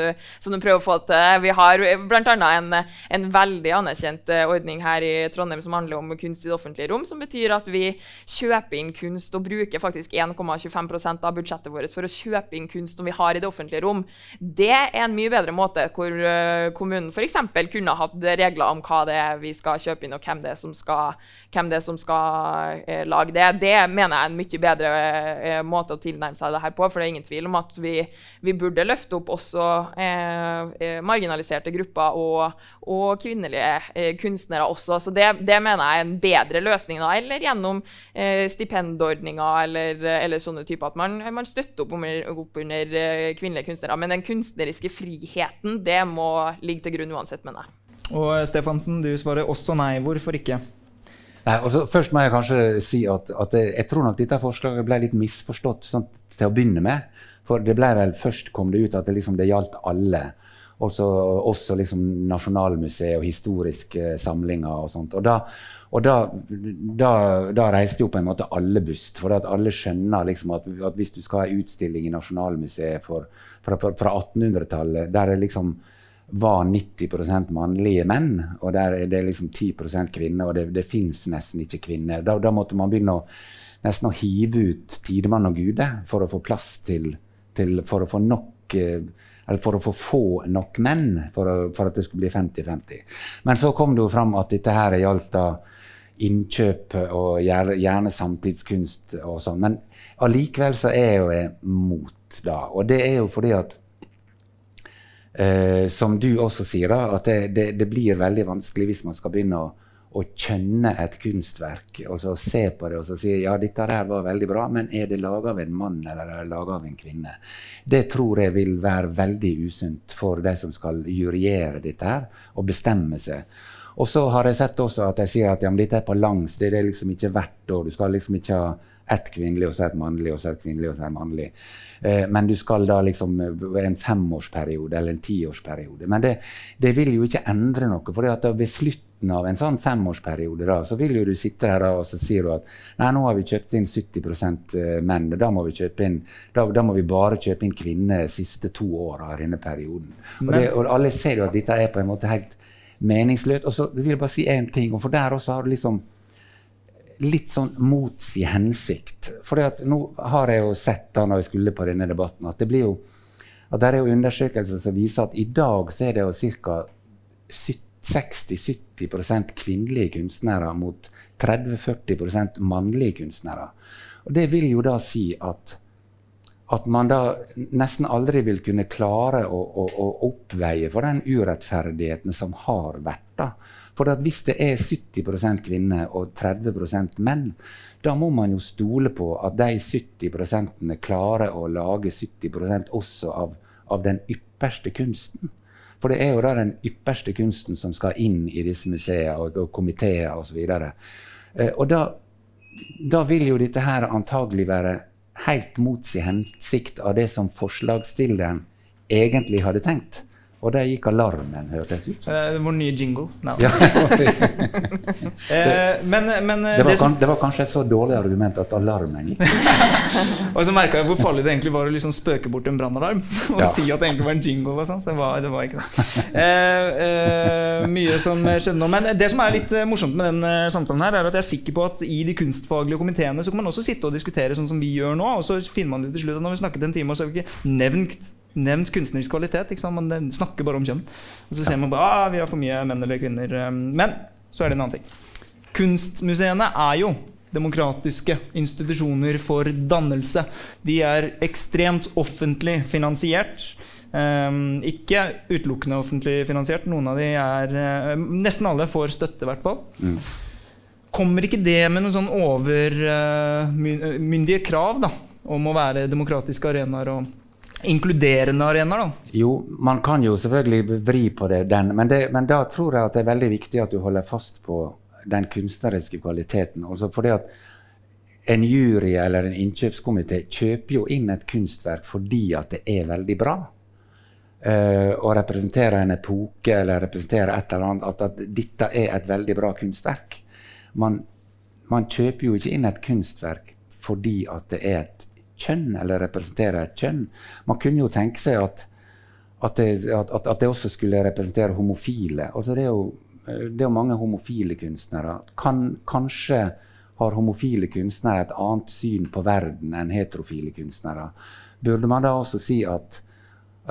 som, du prøver å få til. Vi har bl.a. En, en veldig anerkjent eh, ordning her i Trondheim som handler om kunst i det offentlige rom, som betyr at vi kjøper inn kunst og bruker faktisk 1,25% av budsjettet vårt for å kjøpe inn kunst som vi har i det offentlige rom. Det er en mye bedre måte hvor uh, kommunen f.eks. kunne hatt regler om hva det er vi skal kjøpe inn, og hvem det er som skal, hvem det er som skal eh, lage det. Det mener jeg er en mye bedre eh, måte å tilnærme seg det her på. For det er ingen tvil om at vi, vi burde løfte opp også eh, eh marginaliserte grupper og, og kvinnelige eh, kunstnere også. Så det, det, mener jeg er en bedre løsning. da, Eller gjennom stipendordninger eller, eller, sånne typer. At man, man støtter opp under, opp under kvinnelige kunstnere. Men den kunstneriske friheten, det må ligge til grunn uansett, mener jeg. Og Stefansen, du svarer også nei. Hvorfor ikke? Nei, altså, først må jeg kanskje si at, at jeg, tror nok dette forslaget ble litt misforstått sånn, til å begynne med. For det ble vel først kom det ut at det, liksom, det gjaldt alle. Også, også liksom Nasjonalmuseet og historiske samlinger og sånt. Og da, og da, da, da, reiste jo på en måte alle bust. For alle skjønner liksom at, at, hvis du skal ha utstilling i Nasjonalmuseet for, fra, fra 1800-tallet, der det liksom var 90% mannlige menn, og der er det liksom 10 kvinner, og det, det fins nesten ikke kvinner. Da, da, måtte man begynne å, nesten å hive ut tidemann og gude for å få plass til, til For å få nok eh, eller for å få få nok menn for, å, for at det skulle bli 50-50. Men så kom det jo fram at dette her gjaldt da innkjøp og gjerne samtidskunst og sånn. Men allikevel så er jeg jo mot da. Og det er jo fordi at Eh, som du også sier, da, at det, det, det, blir veldig vanskelig hvis man skal begynne å, å kjønne et kunstverk. og så Se på det og så si ja, dette her var veldig bra, men er det laga av en mann eller er det av en kvinne? Det tror jeg vil være veldig usunt for de som skal juryere dette her, og bestemme seg. Og så har jeg sett også at jeg sier at ja, dette er på langs, det er liksom ikke hvert år. Du skal liksom ikke ha ett kvinnelig, og så et mannlig, og så et kvinnelig, og så et mannlig. Eh, men du skal da liksom eh, en femårsperiode eller en tiårsperiode. Men det, det vil jo ikke endre noe. for ved slutten av en sånn femårsperiode da, så vil jo du sitte her da, og så sier du at nei, nå har vi kjøpt inn 70 eh, menn. og da må, vi kjøpe inn, da, da må vi bare kjøpe inn kvinner de siste to åra av denne perioden. Og, det, og alle ser jo at dette er på en måte helt meningsløst. Og så vil jeg bare si én ting. og for der også har du liksom litt sånn mot sin hensikt. For nå har jeg jo sett da når jeg skulle på denne debatten, at det blir jo at det er jo undersøkelser som viser at i dag så er det jo ca. 60-70% kvinnelige kunstnere mot 30-40% mannlige kunstnere. Og Det vil jo da si at, at man da nesten aldri vil kunne klare å, å, å oppveie for den urettferdigheten som har vært. da. For hvis det er 70% kvinner og 30% menn, da må man jo stole på at de 70% klarer å lage 70% også av, av, den ypperste kunsten. For det er jo da den ypperste kunsten som skal inn i disse museene og, og komiteer osv. Og, eh, og da, da vil jo dette her antagelig være helt mot sin hensikt av det som forslagsstilleren egentlig hadde tenkt. Og der gikk alarmen, hørtes ut som. Uh, vår nye jingle. No. Ja. uh, men, men uh, det, var kan, det, var kanskje et så dårlig argument at alarmen gikk. og så merka jeg hvor farlig det egentlig var å liksom spøke bort en brannalarm og ja. si at det egentlig var en jingle. og sånn, så det var, det var ikke det. mye som skjedde nå. Men det som er litt morsomt med den samtalen, her er at jeg er sikker på at i de kunstfaglige komiteene så kan man også sitte og diskutere sånn som vi gjør nå. Og så finner man det til slutt at når vi snakket en time, så har vi ikke nevnt nevnt kunstnerisk kvalitet. Man snakker bare om kjønn. Og så ser man bare ah, vi har for mye menn eller kvinner. Um, men så er det en annen ting. Kunstmuseene er jo demokratiske institusjoner for dannelse. De er ekstremt offentlig finansiert. Um, ikke utelukkende offentlig finansiert. Noen av de er uh, Nesten alle får støtte, i hvert fall. Mm. Kommer ikke det med noen sånn overmyndige uh, krav da, om å være demokratiske arenaer og inkluderende arenaer, da? Jo, man kan jo selvfølgelig vri på det, den, men, det, men, da tror jeg at det er veldig viktig at du holder fast på den kunstneriske kvaliteten. Altså fordi at en jury eller en innkjøpskomité kjøper jo inn et kunstverk fordi at det er veldig bra. Uh, og representerer en epoke eller representerer et eller annet. At, at dette er et veldig bra kunstverk. Man, man kjøper jo ikke inn et kunstverk fordi at det er et kjønn, eller representere et kjønn. Man kunne jo tenke seg at, at, det, at, at det, også skulle representere homofile. Altså det, er jo, det er jo mange homofile kunstnere. Kan, kanskje har homofile kunstnere et annet syn på verden enn heterofile kunstnere. Burde man da også si at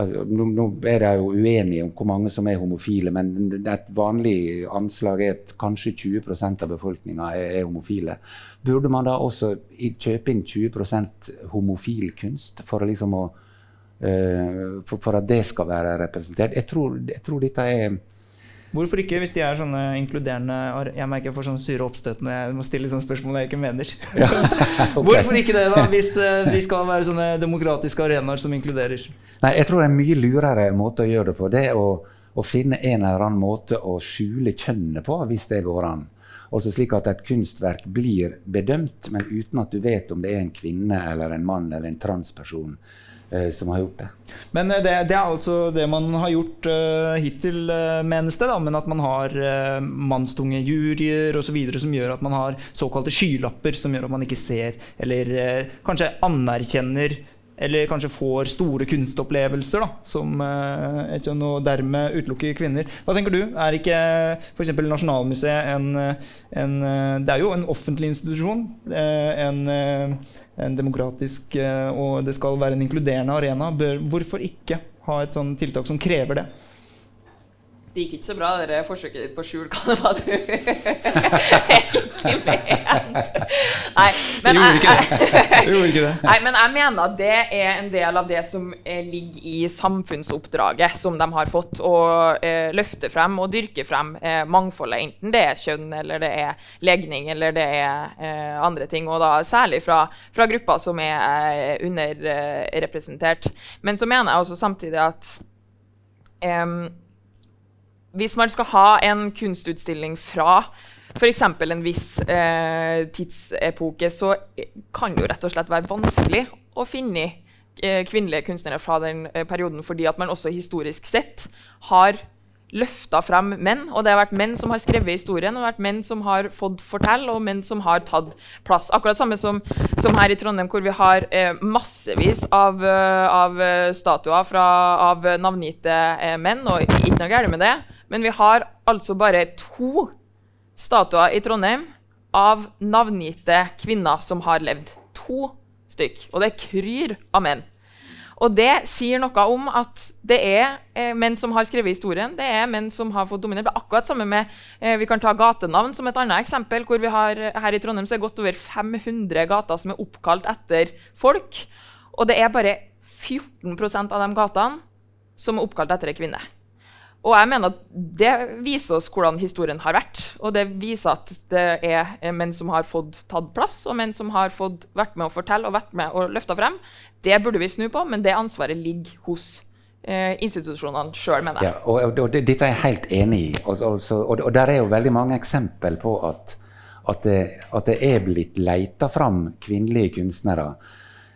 nå, nå er de jo uenige om hvor mange som er homofile, men et vanlig anslag er at kanskje 20% av befolkninga er, er homofile. Burde man da også kjøpe inn 20% homofil kunst for, liksom å, uh, for, for, at det skal være representert? Jeg tror, jeg tror, dette er Hvorfor ikke, hvis de er sånne inkluderende Jeg merker jeg får sånn syre oppstøt når jeg må stille sånne spørsmål jeg ikke mener. Ja, okay. Hvorfor ikke det, da, hvis uh, vi skal være sånne demokratiske arenaer som inkluderer? Nei, Jeg tror det er en mye lurere måte å gjøre det på. Det er å, å finne en eller annen måte å skjule kjønnet på, hvis det går an. Altså slik at et kunstverk blir bedømt, men uten at du vet om det er en kvinne eller en mann eller en transperson eh, som har gjort det. Men eh, det, det, er altså det man har gjort uh, hittil, menes det. Da, men at man har uh, mannstunge juryer osv. som gjør at man har såkalte skylapper, som gjør at man ikke ser eller kanskje anerkjenner eller kanskje får store kunstopplevelser, da, som eh, og dermed utelukker kvinner. Hva tenker du? Er ikke f.eks. Nasjonalmuseet en, en, Det er jo en offentlig institusjon. Eh, en, eh, en demokratisk Og det skal være en inkluderende arena. Hvorfor ikke ha et sånt tiltak som krever det? Det gikk ikke så bra, det forsøket ditt på å skjule hva det var du egentlig mente. Nei, men jeg, det. Nei, men jeg mener at det er en del av det som eh, ligger i samfunnsoppdraget som de har fått. Å eh, løfte frem og dyrke frem eh, mangfoldet, enten det er kjønn eller det er legning eller det er eh, andre ting. Og da særlig fra, fra grupper som er eh, underrepresentert. Men så mener jeg også samtidig at hvis man skal ha en kunstutstilling fra f.eks. en viss eh, tidsepoke, så kan det jo rett og slett være vanskelig å finne eh, kvinnelige kunstnere fra den eh, perioden, fordi at man også historisk sett har løfta frem menn. Og det har vært menn som har skrevet historien, og det har vært menn som har fått fortelle, og menn som har tatt plass. Akkurat samme som, som her i Trondheim, hvor vi har eh, massevis av, uh, av statuer fra, av navngitte eh, menn, og ikke noe galt med det. Men vi har altså bare to statuer i Trondheim av navngitte kvinner som har levd. To stykk. Og det kryr av menn. Og det sier noe om at det er eh, menn som har skrevet historien. Det er menn som har fått dominert. Det er akkurat samme med eh, Vi kan ta gatenavn som et annet eksempel. hvor vi har, Her i Trondheim så er det godt over 500 gater som er oppkalt etter folk. Og det er bare 14% av de gatene som er oppkalt etter ei kvinne. Og jeg mener at Det viser oss hvordan historien har vært. Og det viser at det er menn som har fått tatt plass, og menn som har fått vært med å fortelle og vært med og løfta frem. Det burde vi snu på, men det ansvaret ligger hos eh, institusjonene sjøl, mener jeg. Ja, og, og, og, Dette er jeg helt enig i. Og, og, der er jo veldig mange eksempel på at, at, det, at det er blitt leita fram kvinnelige kunstnere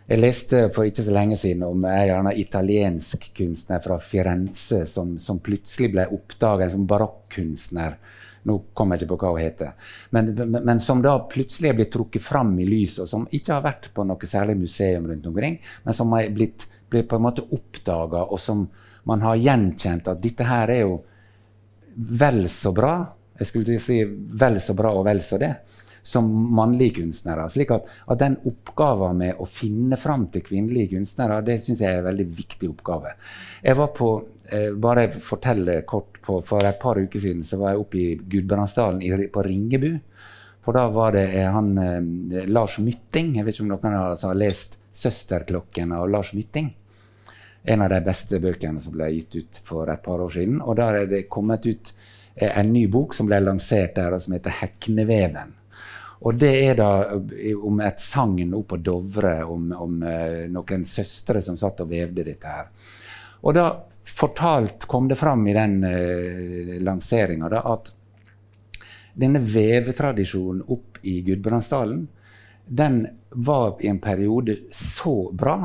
jeg leste for ikke så lenge siden om en italiensk kunstner fra Firenze som, som plutselig ble oppdaga som barokkunstner. Nå kommer jeg ikke på hva hun heter. Men, men, men, som da plutselig er blitt trukket fram i lyset, og som ikke har vært på noe særlig museum rundt omkring, men som har blitt, blitt på en måte oppdaga, og som man har gjenkjent at dette her er jo vel så bra. Jeg skulle si vel så bra og vel så det som mannlige kunstnere. slik at, at den oppgaven med å finne fram til kvinnelige kunstnere, det syns jeg er en veldig viktig oppgave. Jeg var på eh, bare fortelle kort, på, For et par uker siden så var jeg oppe i Gudbrandsdalen på Ringebu. For da var det eh, han eh, Lars Mytting. Jeg vet ikke om noen har, har lest 'Søsterklokken' av Lars Mytting. En av de beste bøkene som ble gitt ut for et par år siden. Og da er det kommet ut eh, en ny bok som ble lansert der, som heter 'Hekneveven'. Og det er da eh, om et sagn oppe på Dovre om, om uh, noen søstre som satt og vevde dette her. Og da fortalt kom det fram i den uh, lanseringa at denne vevetradisjonen opp i Gudbrandsdalen, den var i en periode så bra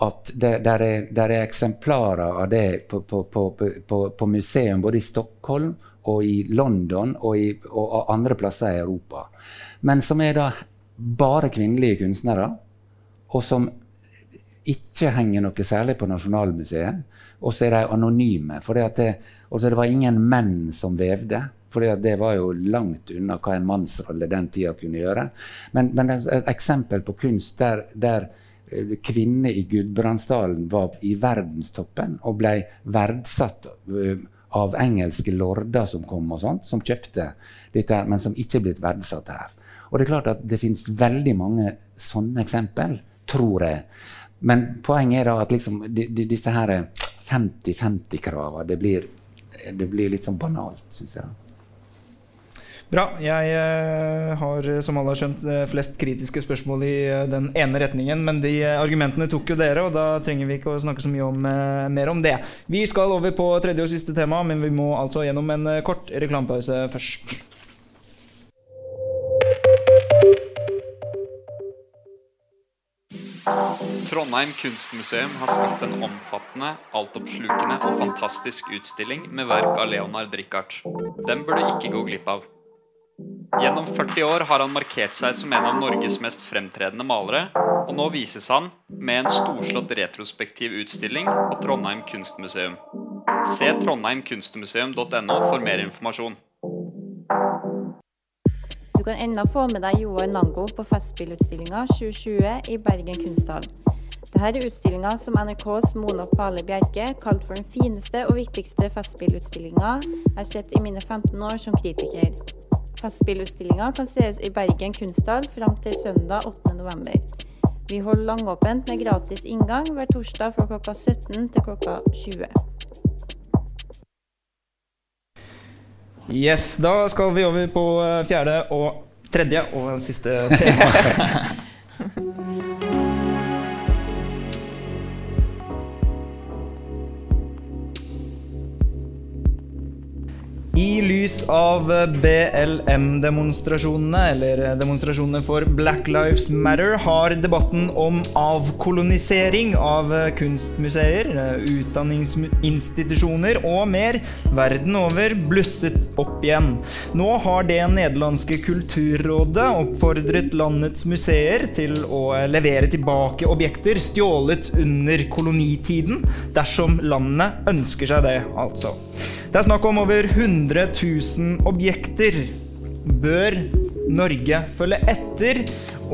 at det der er, der er eksemplarer av det på, på, på, på, museum både i Stockholm og i London og, i, og andre plasser i Europa men som er da bare kvinnelige kunstnere, og som ikke henger noe særlig på Nasjonalmuseet. Og så er de anonyme. For det, det, altså var ingen menn som vevde. For det var jo langt unna hva en mannsrolle den tida kunne gjøre. Men, men et eksempel på kunst der, der eh, kvinner i Gudbrandsdalen var i verdenstoppen og ble verdsatt eh, av engelske lorder som kom og sånt, som kjøpte dette, men som ikke er blitt verdsatt her. Og det er klart at det finnes veldig mange sånne eksempel, tror jeg. Men poenget er da at liksom, de, de, disse her 50-50-kravene, det, det, blir litt sånn banalt, syns jeg. Bra. Jeg uh, har, som alle har skjønt, eh, flest kritiske spørsmål i den ene retningen. Men de argumentene tok jo dere, og da trenger vi ikke å snakke så mye om, mer om det. Vi skal over på tredje og siste tema, men vi må altså gjennom en kort reklamepause først. Trondheim kunstmuseum har skapt en omfattende, altoppslukende og fantastisk utstilling med verk av Leonard Richard. Den bør du ikke gå glipp av. Gjennom 40 år har han markert seg som en av Norges mest fremtredende malere, og nå vises han med en storslått retrospektiv utstilling på Trondheim kunstmuseum. Se trondheimkunstmuseum.no for mer informasjon. Du kan ennå få med deg Joar Nango på Festspillutstillinga 2020 i Bergen kunsthall. Dette er utstillinga som NRKs Mona Pale Bjerke kalte for den fineste og viktigste festspillutstillinga jeg har sett i mine 15 år som kritiker. Festspillutstillinga kan sees i Bergen kunsthall fram til søndag 8.11. Vi holder langåpent med gratis inngang hver torsdag fra klokka 17 til klokka 20. Yes, da skal vi over på eh, fjerde og tredje og siste tema. lys av BLM-demonstrasjonene, eller demonstrasjonene for Black Lives Matter, har debatten om avkolonisering av kunstmuseer, utdanningsinstitusjoner og mer verden over blusset opp igjen. Nå har det nederlandske kulturrådet oppfordret landets museer til å levere tilbake objekter stjålet under kolonitiden, dersom landet ønsker seg det, altså. Det er snakk om over 100 000 objekter. Bør Norge følge etter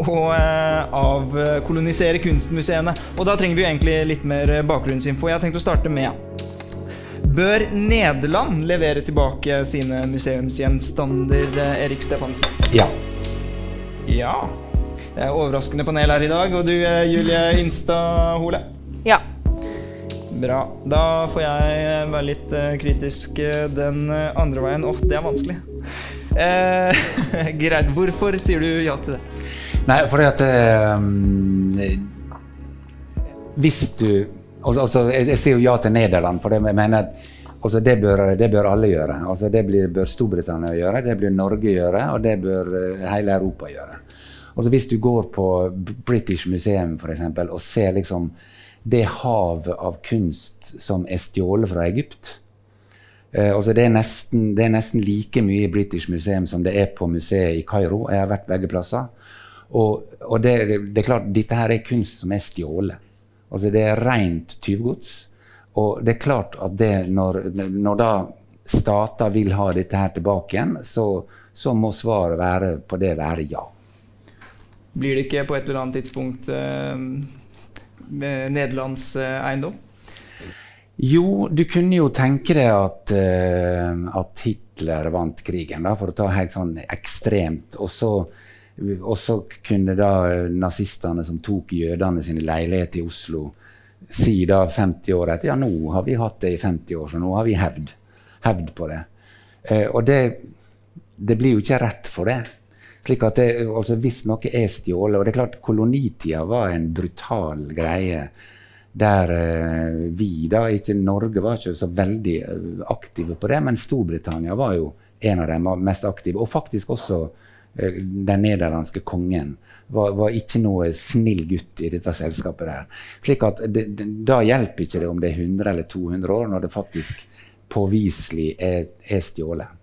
og eh, avkolonisere kunstmuseene? Og da trenger vi egentlig litt mer bakgrunnsinfo. Jeg har tenkt å starte med Bør Nederland levere tilbake sine museumsgjenstander, eh, Erik Stefansen? Ja. Ja. Det er overraskende panel her i dag. Og du, eh, Julie Instad-Hole? Ja. Bra. Da får jeg være litt uh, kritisk uh, den andre veien. Oh, det er vanskelig. Greit. Hvorfor sier du ja til det? Nei, fordi at um, Hvis du Altså, jeg, jeg, sier jo ja til Nederland, for jeg mener at altså, det, bør, det, bør, alle gjøre. Altså, det bør Storbritannia gjøre, det bør Norge gjøre, og det bør hele Europa gjøre. Altså, hvis du går på British Museum for eksempel, og ser liksom det havet av kunst som er stjålet fra Egypt. Eh, altså det, er nesten, det, er nesten, like mye i British Museum som det er på museet i Kairo. Jeg har vært begge plasser. Og, og det, det, er klart, dette her er kunst som er stjålet. Altså det er rent tyvgods. Og det er klart at det, når, når da stater vil ha dette her tilbake igjen, så, så må svaret være på det være ja. Blir det ikke på et eller annet tidspunkt eh Nederlands eh, eiendom? Jo, du kunne jo tenke deg at, uh, at Hitler vant krigen, da, for å ta helt sånn ekstremt. Og så, kunne da nazistene som tok jødene sine leiligheter i Oslo, si da 50 år etter ja, nå har vi hatt det i 50 år, så nå har vi hevd, hevd på det. Uh, og det, det blir jo ikke rett for det. Slik at det, altså Hvis noe er stjålet Og det er klart kolonitida var en brutal greie. Der eh, vi, da, ikke Norge var ikke så veldig eh, aktive på det, men Storbritannia var jo en av de mest aktive. Og faktisk også eh, den nederlandske kongen var, var, ikke noe snill gutt i dette selskapet der. Slik at det, det, Da hjelper ikke det om det er 100 eller 200 år, når det faktisk påviselig er, er stjålet.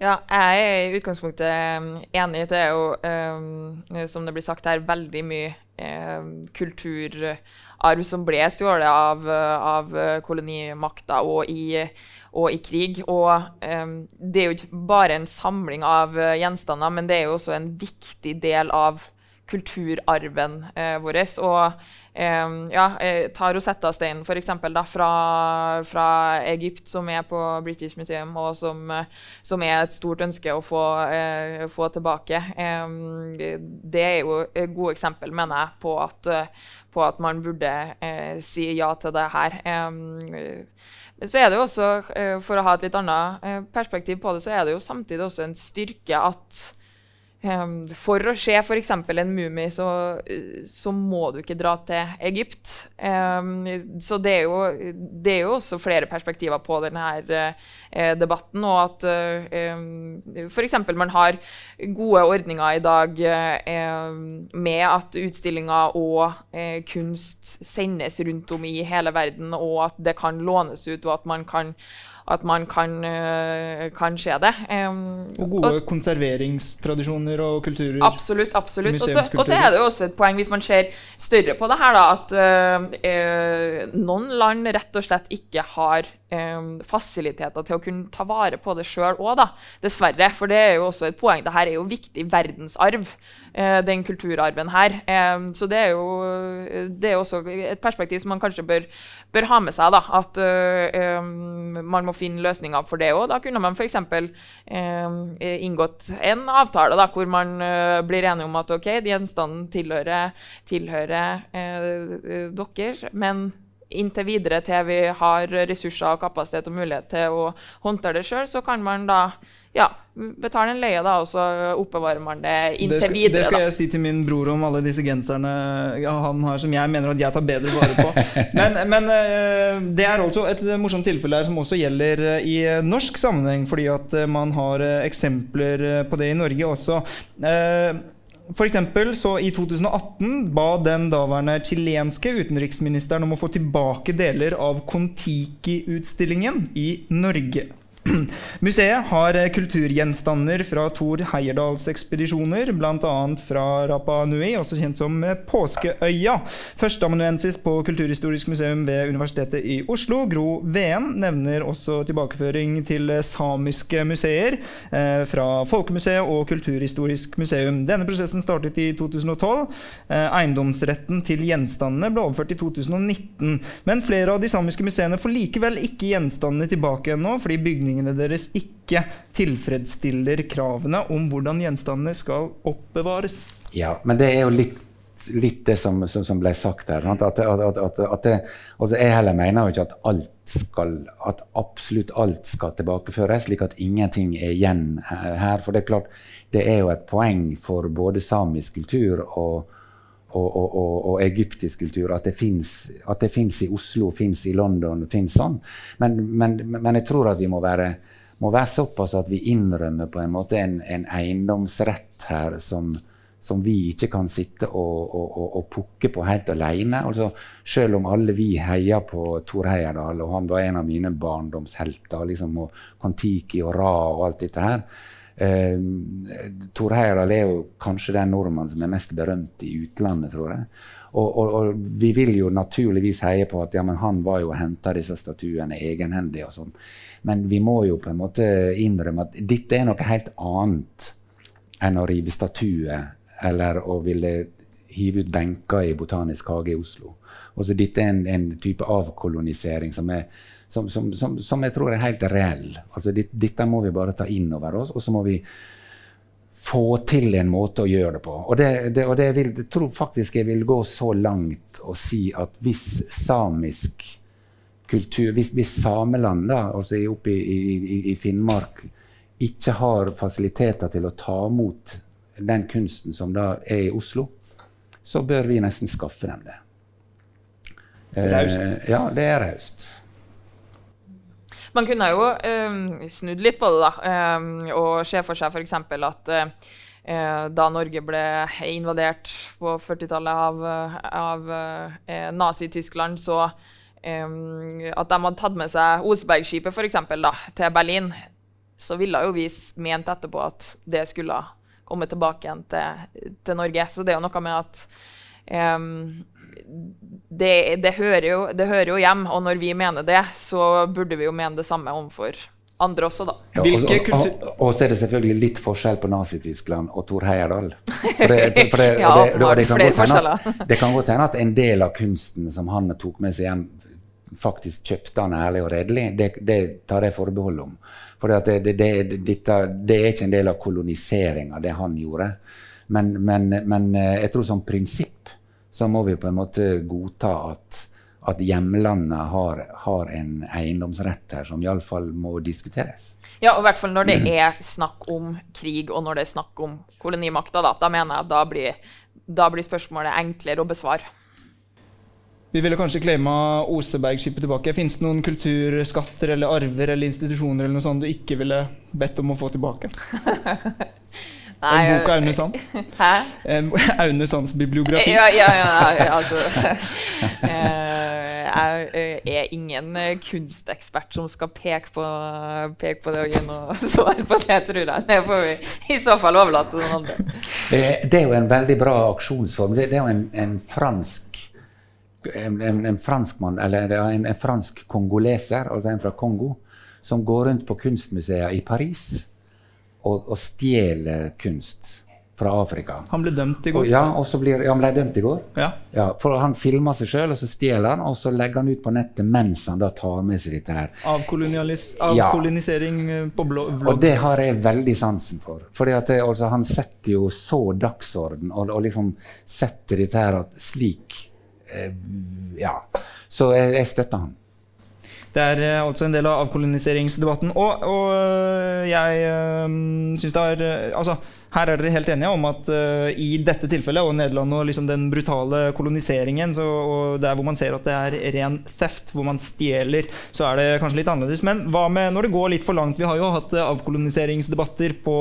Ja, jeg er i utgangspunktet um, enig. Det er jo, um, som det blir sagt her, veldig mye um, kulturarv som ble stjålet av, av kolonimakta og i, og i krig. Og um, det er jo ikke bare en samling av gjenstander, men det er jo også en viktig del av kulturarven vår. Og ja, ta Rosetta-steinen f.eks. Fra, fra Egypt, som er på British Museum, og som, som er et stort ønske å få, uh, få tilbake. Det er jo et godt eksempel, mener jeg, på at, på at man burde uh, si ja til det her. Så er det jo også, For å ha et litt annet perspektiv på det, så er det jo samtidig også en styrke at for å se f.eks. en mumie, så, så, må du ikke dra til Egypt. Um, så det er, jo, det er, jo, også flere perspektiver på denne uh, debatten. Og at uh, um, f.eks. man har gode ordninger i dag med at utstillinger og uh, kunst sendes rundt om i hele verden, og at det kan lånes ut, og at man kan at man kan, uh, kan se det. Um, og gode og, konserveringstradisjoner og kulturer. Absolutt. absolutt. Og så er det jo også et poeng, hvis man ser større på det her, da, at uh, uh, noen land rett og slett ikke har fasiliteter til å kunne ta vare på det sjøl òg, dessverre. For det er jo også et poeng. Dette er jo viktig verdensarv. Eh, den kulturarven her. så det er jo det er også et perspektiv som man kanskje bør, bør ha med seg. Da, at uh, man må finne løsninger for det òg. Da kunne man f.eks. Uh, inngått en avtale da, hvor man uh, blir enige om at ok, gjenstanden tilhører, tilhører dere, men inntil videre til vi har ressurser og kapasitet og mulighet til å håndtere det sjøl, så kan man da ja, betale en leie, da, og så oppbevarer man det inntil det skal, videre. Det skal da. jeg si til min bror om alle disse genserne ja, han har som jeg mener at jeg tar bedre vare på. Men, men eh, det er også et morsomt tilfelle her som også gjelder eh, i norsk sammenheng, fordi at eh, man har eksempler på det i Norge også. For eksempel, så I 2018 ba den daværende chilenske utenriksministeren om å få tilbake deler av Kon-Tiki-utstillingen i Norge. Museet har eh, kulturgjenstander fra Thor Heyerdahls ekspedisjoner, bl.a. fra Rapa Nui, også kjent som eh, Påskeøya. Førsteamanuensis på Kulturhistorisk museum ved Universitetet i Oslo, Gro Veen, nevner også tilbakeføring til eh, samiske museer eh, fra Folkemuseet og Kulturhistorisk museum. Denne prosessen startet i 2012. Eh, eiendomsretten til gjenstandene ble overført i 2019. Men flere av de samiske museene får likevel ikke gjenstandene tilbake ennå, fordi bygningene deres ikke tilfredsstiller kravene om hvordan gjenstandene skal oppbevares. Ja, men det er jo litt, litt det som, som, som ble sagt her. At, at, at, at det, altså jeg heller mener jo ikke at alt skal, at absolutt alt skal tilbakeføres, slik at ingenting er igjen her. For det er klart, det er jo et poeng for både samisk kultur og, og, og, og, egyptisk kultur at det fins i Oslo, fins i London, fins sånn. Men, men, men jeg tror at vi må være, må være såpass at vi innrømmer på en måte en, en eiendomsrett her som, som vi ikke kan sitte og, og, pukke på helt alene. Altså, selv om alle vi heier på Thor Heyerdahl, og han var en av mine barndomshelter, liksom, Kon-Tiki og Ra og alt dette her. Eh, Thor Heyerdahl er jo kanskje den nordmannen som er mest berømt i utlandet, tror jeg. Og, og, og vi vil jo naturligvis heie på at ja, men han var jo og henta disse statuene egenhendig og sånn. Men vi må jo på en måte innrømme at dette er noe helt annet enn å rive statuer eller å ville hive ut benker i Botanisk hage i Oslo. Også dette er en, en type avkolonisering som, er, som, som, som, som, jeg tror er helt reell. Altså, dette, dette må vi bare ta inn over oss, og så må vi få til en måte å gjøre det på. Og, det, det, og det vil, jeg tror faktisk jeg vil gå så langt og si at hvis samisk kultur, hvis, hvis Sameland, da, altså oppe i, i, i Finnmark, ikke har fasiliteter til å ta imot den kunsten som da er i Oslo, så bør vi nesten skaffe dem det. Raust. Eh, ja, det er raust. Man kunne jo eh, snudd litt på det da, eh, og se for seg f.eks. at eh, da Norge ble invadert på 40-tallet av, av uh, Nazi-Tyskland, så um, at de hadde tatt med seg Osebergskipet for eksempel, da, til Berlin, så ville jo vi ment etterpå at det skulle komme tilbake igjen til, til Norge. Så det er jo noe med at det, det, hører jo, det hører jo hjem, og når vi mener det, så burde vi jo mene det samme overfor andre også, da. Ja, og, og, og, og, så er det selvfølgelig litt forskjell på Nazi-Tyskland og Thor Heyerdahl. For det, for det, ja, det, det, det, kan godt hende at, det kan godt hende at en del av kunsten som han tok med seg hjem, faktisk kjøpte han ærlig og redelig. Det, det tar jeg forbehold om. For det, det, det, dette, det er ikke en del av koloniseringa, det han gjorde. Men, men, men jeg tror som prinsipp så må vi på en måte godta at, at hjemlandet har, har en eiendomsrett her som iallfall må diskuteres. Ja, og i hvert fall når det er snakk om krig, og når det er snakk om kolonimakta, da, da mener jeg at da blir, da blir spørsmålet enklere å besvare. Vi ville kanskje claima Osebergskipet tilbake. Fins det noen kulturskatter eller arver eller institusjoner eller noe sånt du ikke ville bedt om å få tilbake? Nei, en bok av Aune Sand? Hæ? Aune Sands bibliografi? Ja, ja, ja, altså Jeg er ingen kunstekspert som skal peke på, peke på det og gi noe svar på det, tror jeg. Det får vi i så fall overlate til noen andre. Det, det er jo en veldig bra aksjonsform. Det, det er jo en, en fransk en, en, en franskmann, eller en, en fransk kongoleser, altså en fra Kongo, som går rundt på kunstmuseer i Paris og, å stjele kunst fra Afrika. Han ble dømt i går. Og, ja, og så blir, ja, han ble dømt i går. Ja. Ja, for Han filmer seg sjøl, og så stjeler han, og så legger han ut på nettet mens han da tar med seg dette her. Avkolonisering eh, på blå, Og det har jeg veldig sansen for. Fordi at det, altså, Han setter jo så dagsorden, og, og liksom setter dette her at slik eh, Ja. Så jeg, jeg støtter han. Det er uh, altså en del av avkoloniseringsdebatten. Og, og uh, jeg uh, syns det er Altså, her er dere helt enige om at uh, i dette tilfellet, og Nederland og liksom den brutale koloniseringen, så, og der hvor man ser at det er ren theft, hvor man stjeler, så er det kanskje litt annerledes. Men hva med når det går litt for langt? Vi har jo hatt uh, avkoloniseringsdebatter på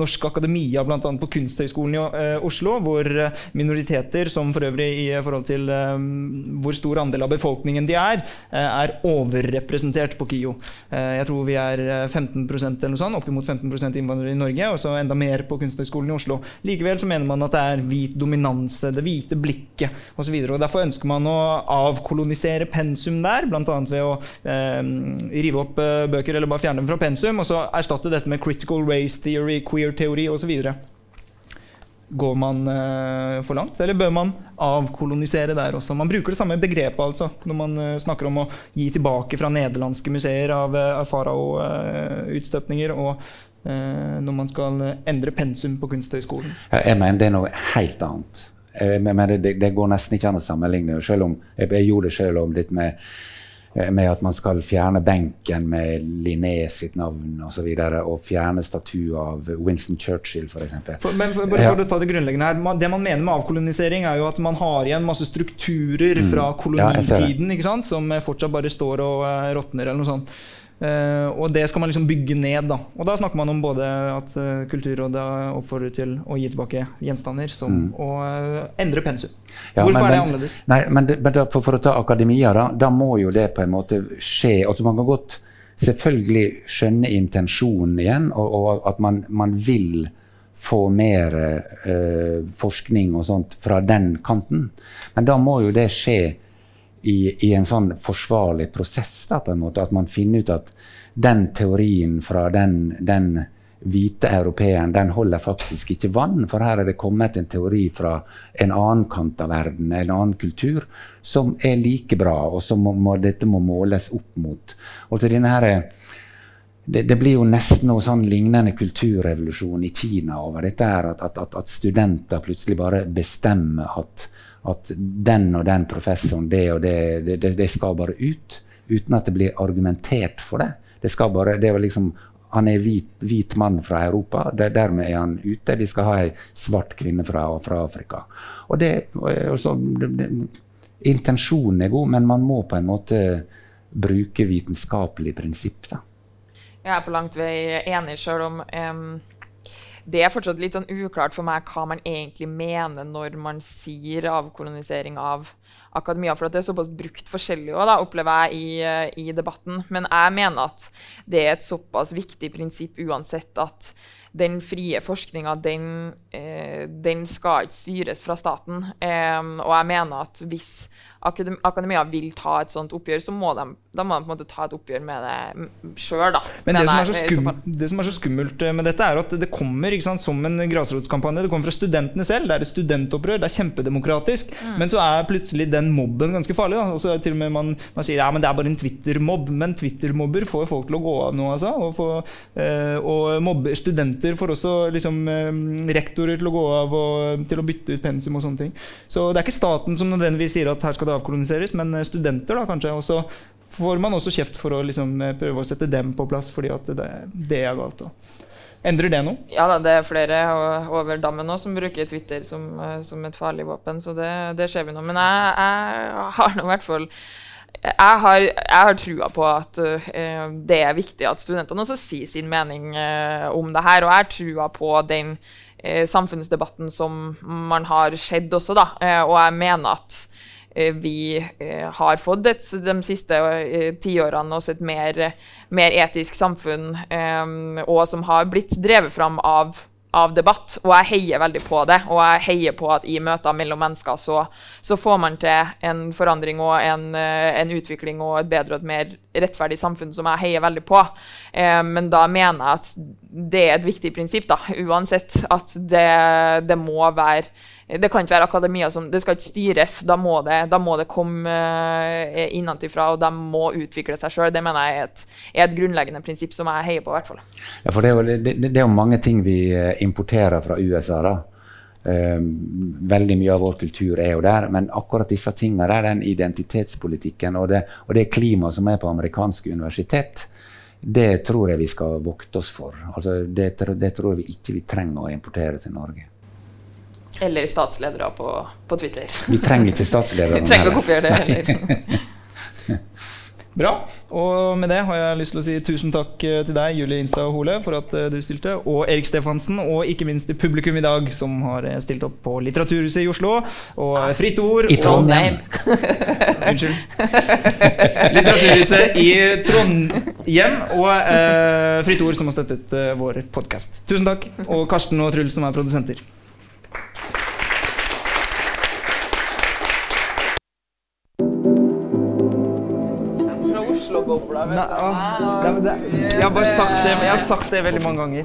Norsk Akademia, bl.a. på Kunsthøgskolen i uh, Oslo, hvor minoriteter, som for øvrig i forhold til hvor stor andel av befolkningen de er, er overrepresentert på KIO. jeg tror vi er 15% eller noe sånt, oppimot 15% innvandrere i Norge, og så enda mer på Kunsthøgskolen Kunsthøgskolen i Oslo. Likevel så mener man at det er hvit dominanse, det hvite blikket osv. Derfor ønsker man å avkolonisere pensum der, bl.a. ved å eh, rive opp eh, bøker eller bare fjerne dem fra pensum, og så erstatte dette med critical race theory, queer teori osv. Går man eh, for langt, eller bør man avkolonisere der også? Man bruker det samme begrepet altså, når man eh, snakker om å gi tilbake fra nederlandske museer av, uh, av farao-utstøpninger og Eh, når man skal endre pensum på Kunsthøgskolen? Jeg mener det er noe helt annet. Men det, det, går nesten ikke an å sammenligne. Selv om, jeg, jeg gjorde det selv om litt med, med at man skal fjerne benken med Linné sitt navn osv. Og, så videre, og fjerne statuer av Winston Churchill f.eks. Men for, bare for å ta det grunnleggende her, Det man mener med avkolonisering, er jo at man har igjen masse strukturer mm. fra kolonitiden ja, som fortsatt bare står og råtner. eller noe sånt. Uh, og det skal man liksom bygge ned. Da. Og da snakker man om både at uh, Kulturrådet oppfordrer til å gi tilbake gjenstander, som mm. å uh, endre pensum. Ja, Hvorfor men, er det annerledes? Nei, men, det, men for, for, å ta akademia, da, da må jo det på en måte skje. Altså Man kan godt selvfølgelig skjønne intensjonen igjen, og, og at man, man, vil få mer forskning og sånt fra den kanten. Men da må jo det skje i, i, en sånn forsvarlig prosess. da på en måte, At man finner ut at den teorien fra den, den hvite europeeren den holder faktisk ikke vann. For her er det kommet en teori fra en annen kant av verden, en annen kultur, som er like bra, og som må, må, dette må måles opp mot. Og til denne her, det, det, blir jo nesten noe sånn lignende kulturrevolusjon i Kina over dette her, at, at, at studenter plutselig bare bestemmer at at den og den professoren, det og det, det, det, skal bare ut. Uten at det blir argumentert for det. Det skal bare, det er liksom, Han er hvit, hvit mann fra Europa, det, dermed er han ute. Vi skal ha ei svart kvinne fra, fra Afrika. Og det, også, det, Intensjonen er god, men man må på en måte bruke vitenskapelig prinsipp. da. Jeg er på langt vei enig, sjøl om um det er fortsatt litt sånn uklart for meg hva man egentlig mener når man sier avkolonisering av akademia. For at det er såpass brukt forskjellig også, opplever jeg i, eh, i, debatten. Men jeg mener at det er et såpass viktig prinsipp uansett at den frie forskninga, den, eh, den, skal ikke styres fra staten. Eh, og jeg mener at hvis akademia vil ta et sånt oppgjør, så må de, da må man på en måte ta et oppgjør med det sjøl. Men det som, er så skummelt, det som er så skummelt med dette, er at det kommer sant, som en grasrotskampanje. Det kommer fra studentene selv. Det er et studentopprør. Det er kjempedemokratisk. Mm. Men så er plutselig den mobben ganske farlig. Da. Og så til og med man, man sier ja, men det er bare en Twitter-mobb. Men Twitter-mobber får folk til å gå av nå, altså. Og, får, øh, og mobber, studenter får også liksom, øh, rektorer til å gå av og til å bytte ut pensum og sånne ting. Så det er ikke staten som nødvendigvis sier at her skal det avkoloniseres, men eh, studenter, da kanskje. Og så får man også kjeft for å liksom, eh, prøve å sette dem på plass, fordi at det, det er galt. Også. Endrer det noe? Ja, da, det er flere over dammen nå som bruker Twitter som, eh, som et farlig våpen, så det, det ser vi nå. Men jeg, jeg har nå i hvert fall jeg har, jeg har trua på at uh, det er viktig at studentene også sier sin mening uh, om det her. Og jeg har trua på den uh, samfunnsdebatten som man har sett også, da. og jeg mener at vi eh, har fått et, de siste eh, tiårene også et mer, mer etisk samfunn, og som har blitt drevet fram av av debatt, og jeg heier veldig på det. Og jeg heier på at i møter mellom mennesker så, så får man til en forandring og en, eh, en, utvikling og et bedre og et mer rettferdig samfunn, som jeg heier veldig på. Eh, men da mener jeg at det er et viktig prinsipp, da, uansett. At det, det må være det kan ikke være akademia som Det skal ikke styres. Da må det, da må det komme uh, innenfra, og de må utvikle seg sjøl. Det mener jeg er et, er et, grunnleggende prinsipp som jeg heier på, i hvert fall. Ja, for det er, jo, det, det er jo mange ting vi importerer fra USA, da. Um, veldig mye av vår kultur er jo der, men akkurat disse tingene der, den identitetspolitikken og det, det klimaet som er på amerikanske universitet, det tror jeg vi skal vokte oss for. Altså, det, det, tror jeg vi ikke vi trenger å importere til Norge. Eller statsledere på, på Twitter. Vi trenger ikke statsledere. vi trenger ikke å kopiere det heller. Bra. Og med det har jeg lyst til å si tusen takk eh, til deg, Julie Instad Hole, for at eh, du stilte. Og Erik Stefansen, og ikke minst til publikum i dag, som har eh, stilt opp på Litteraturhuset i Oslo. Og Fritt Ord. I Trondheim. Unnskyld. Litteraturhuset i Trondhjem og eh, Fritt Ord, som har støttet eh, vår podkast. Tusen takk. Og Karsten og Truls, som er produsenter. Oslo-bobla, nei, men det, jeg har bare sagt det, jeg har sagt det veldig mange ganger.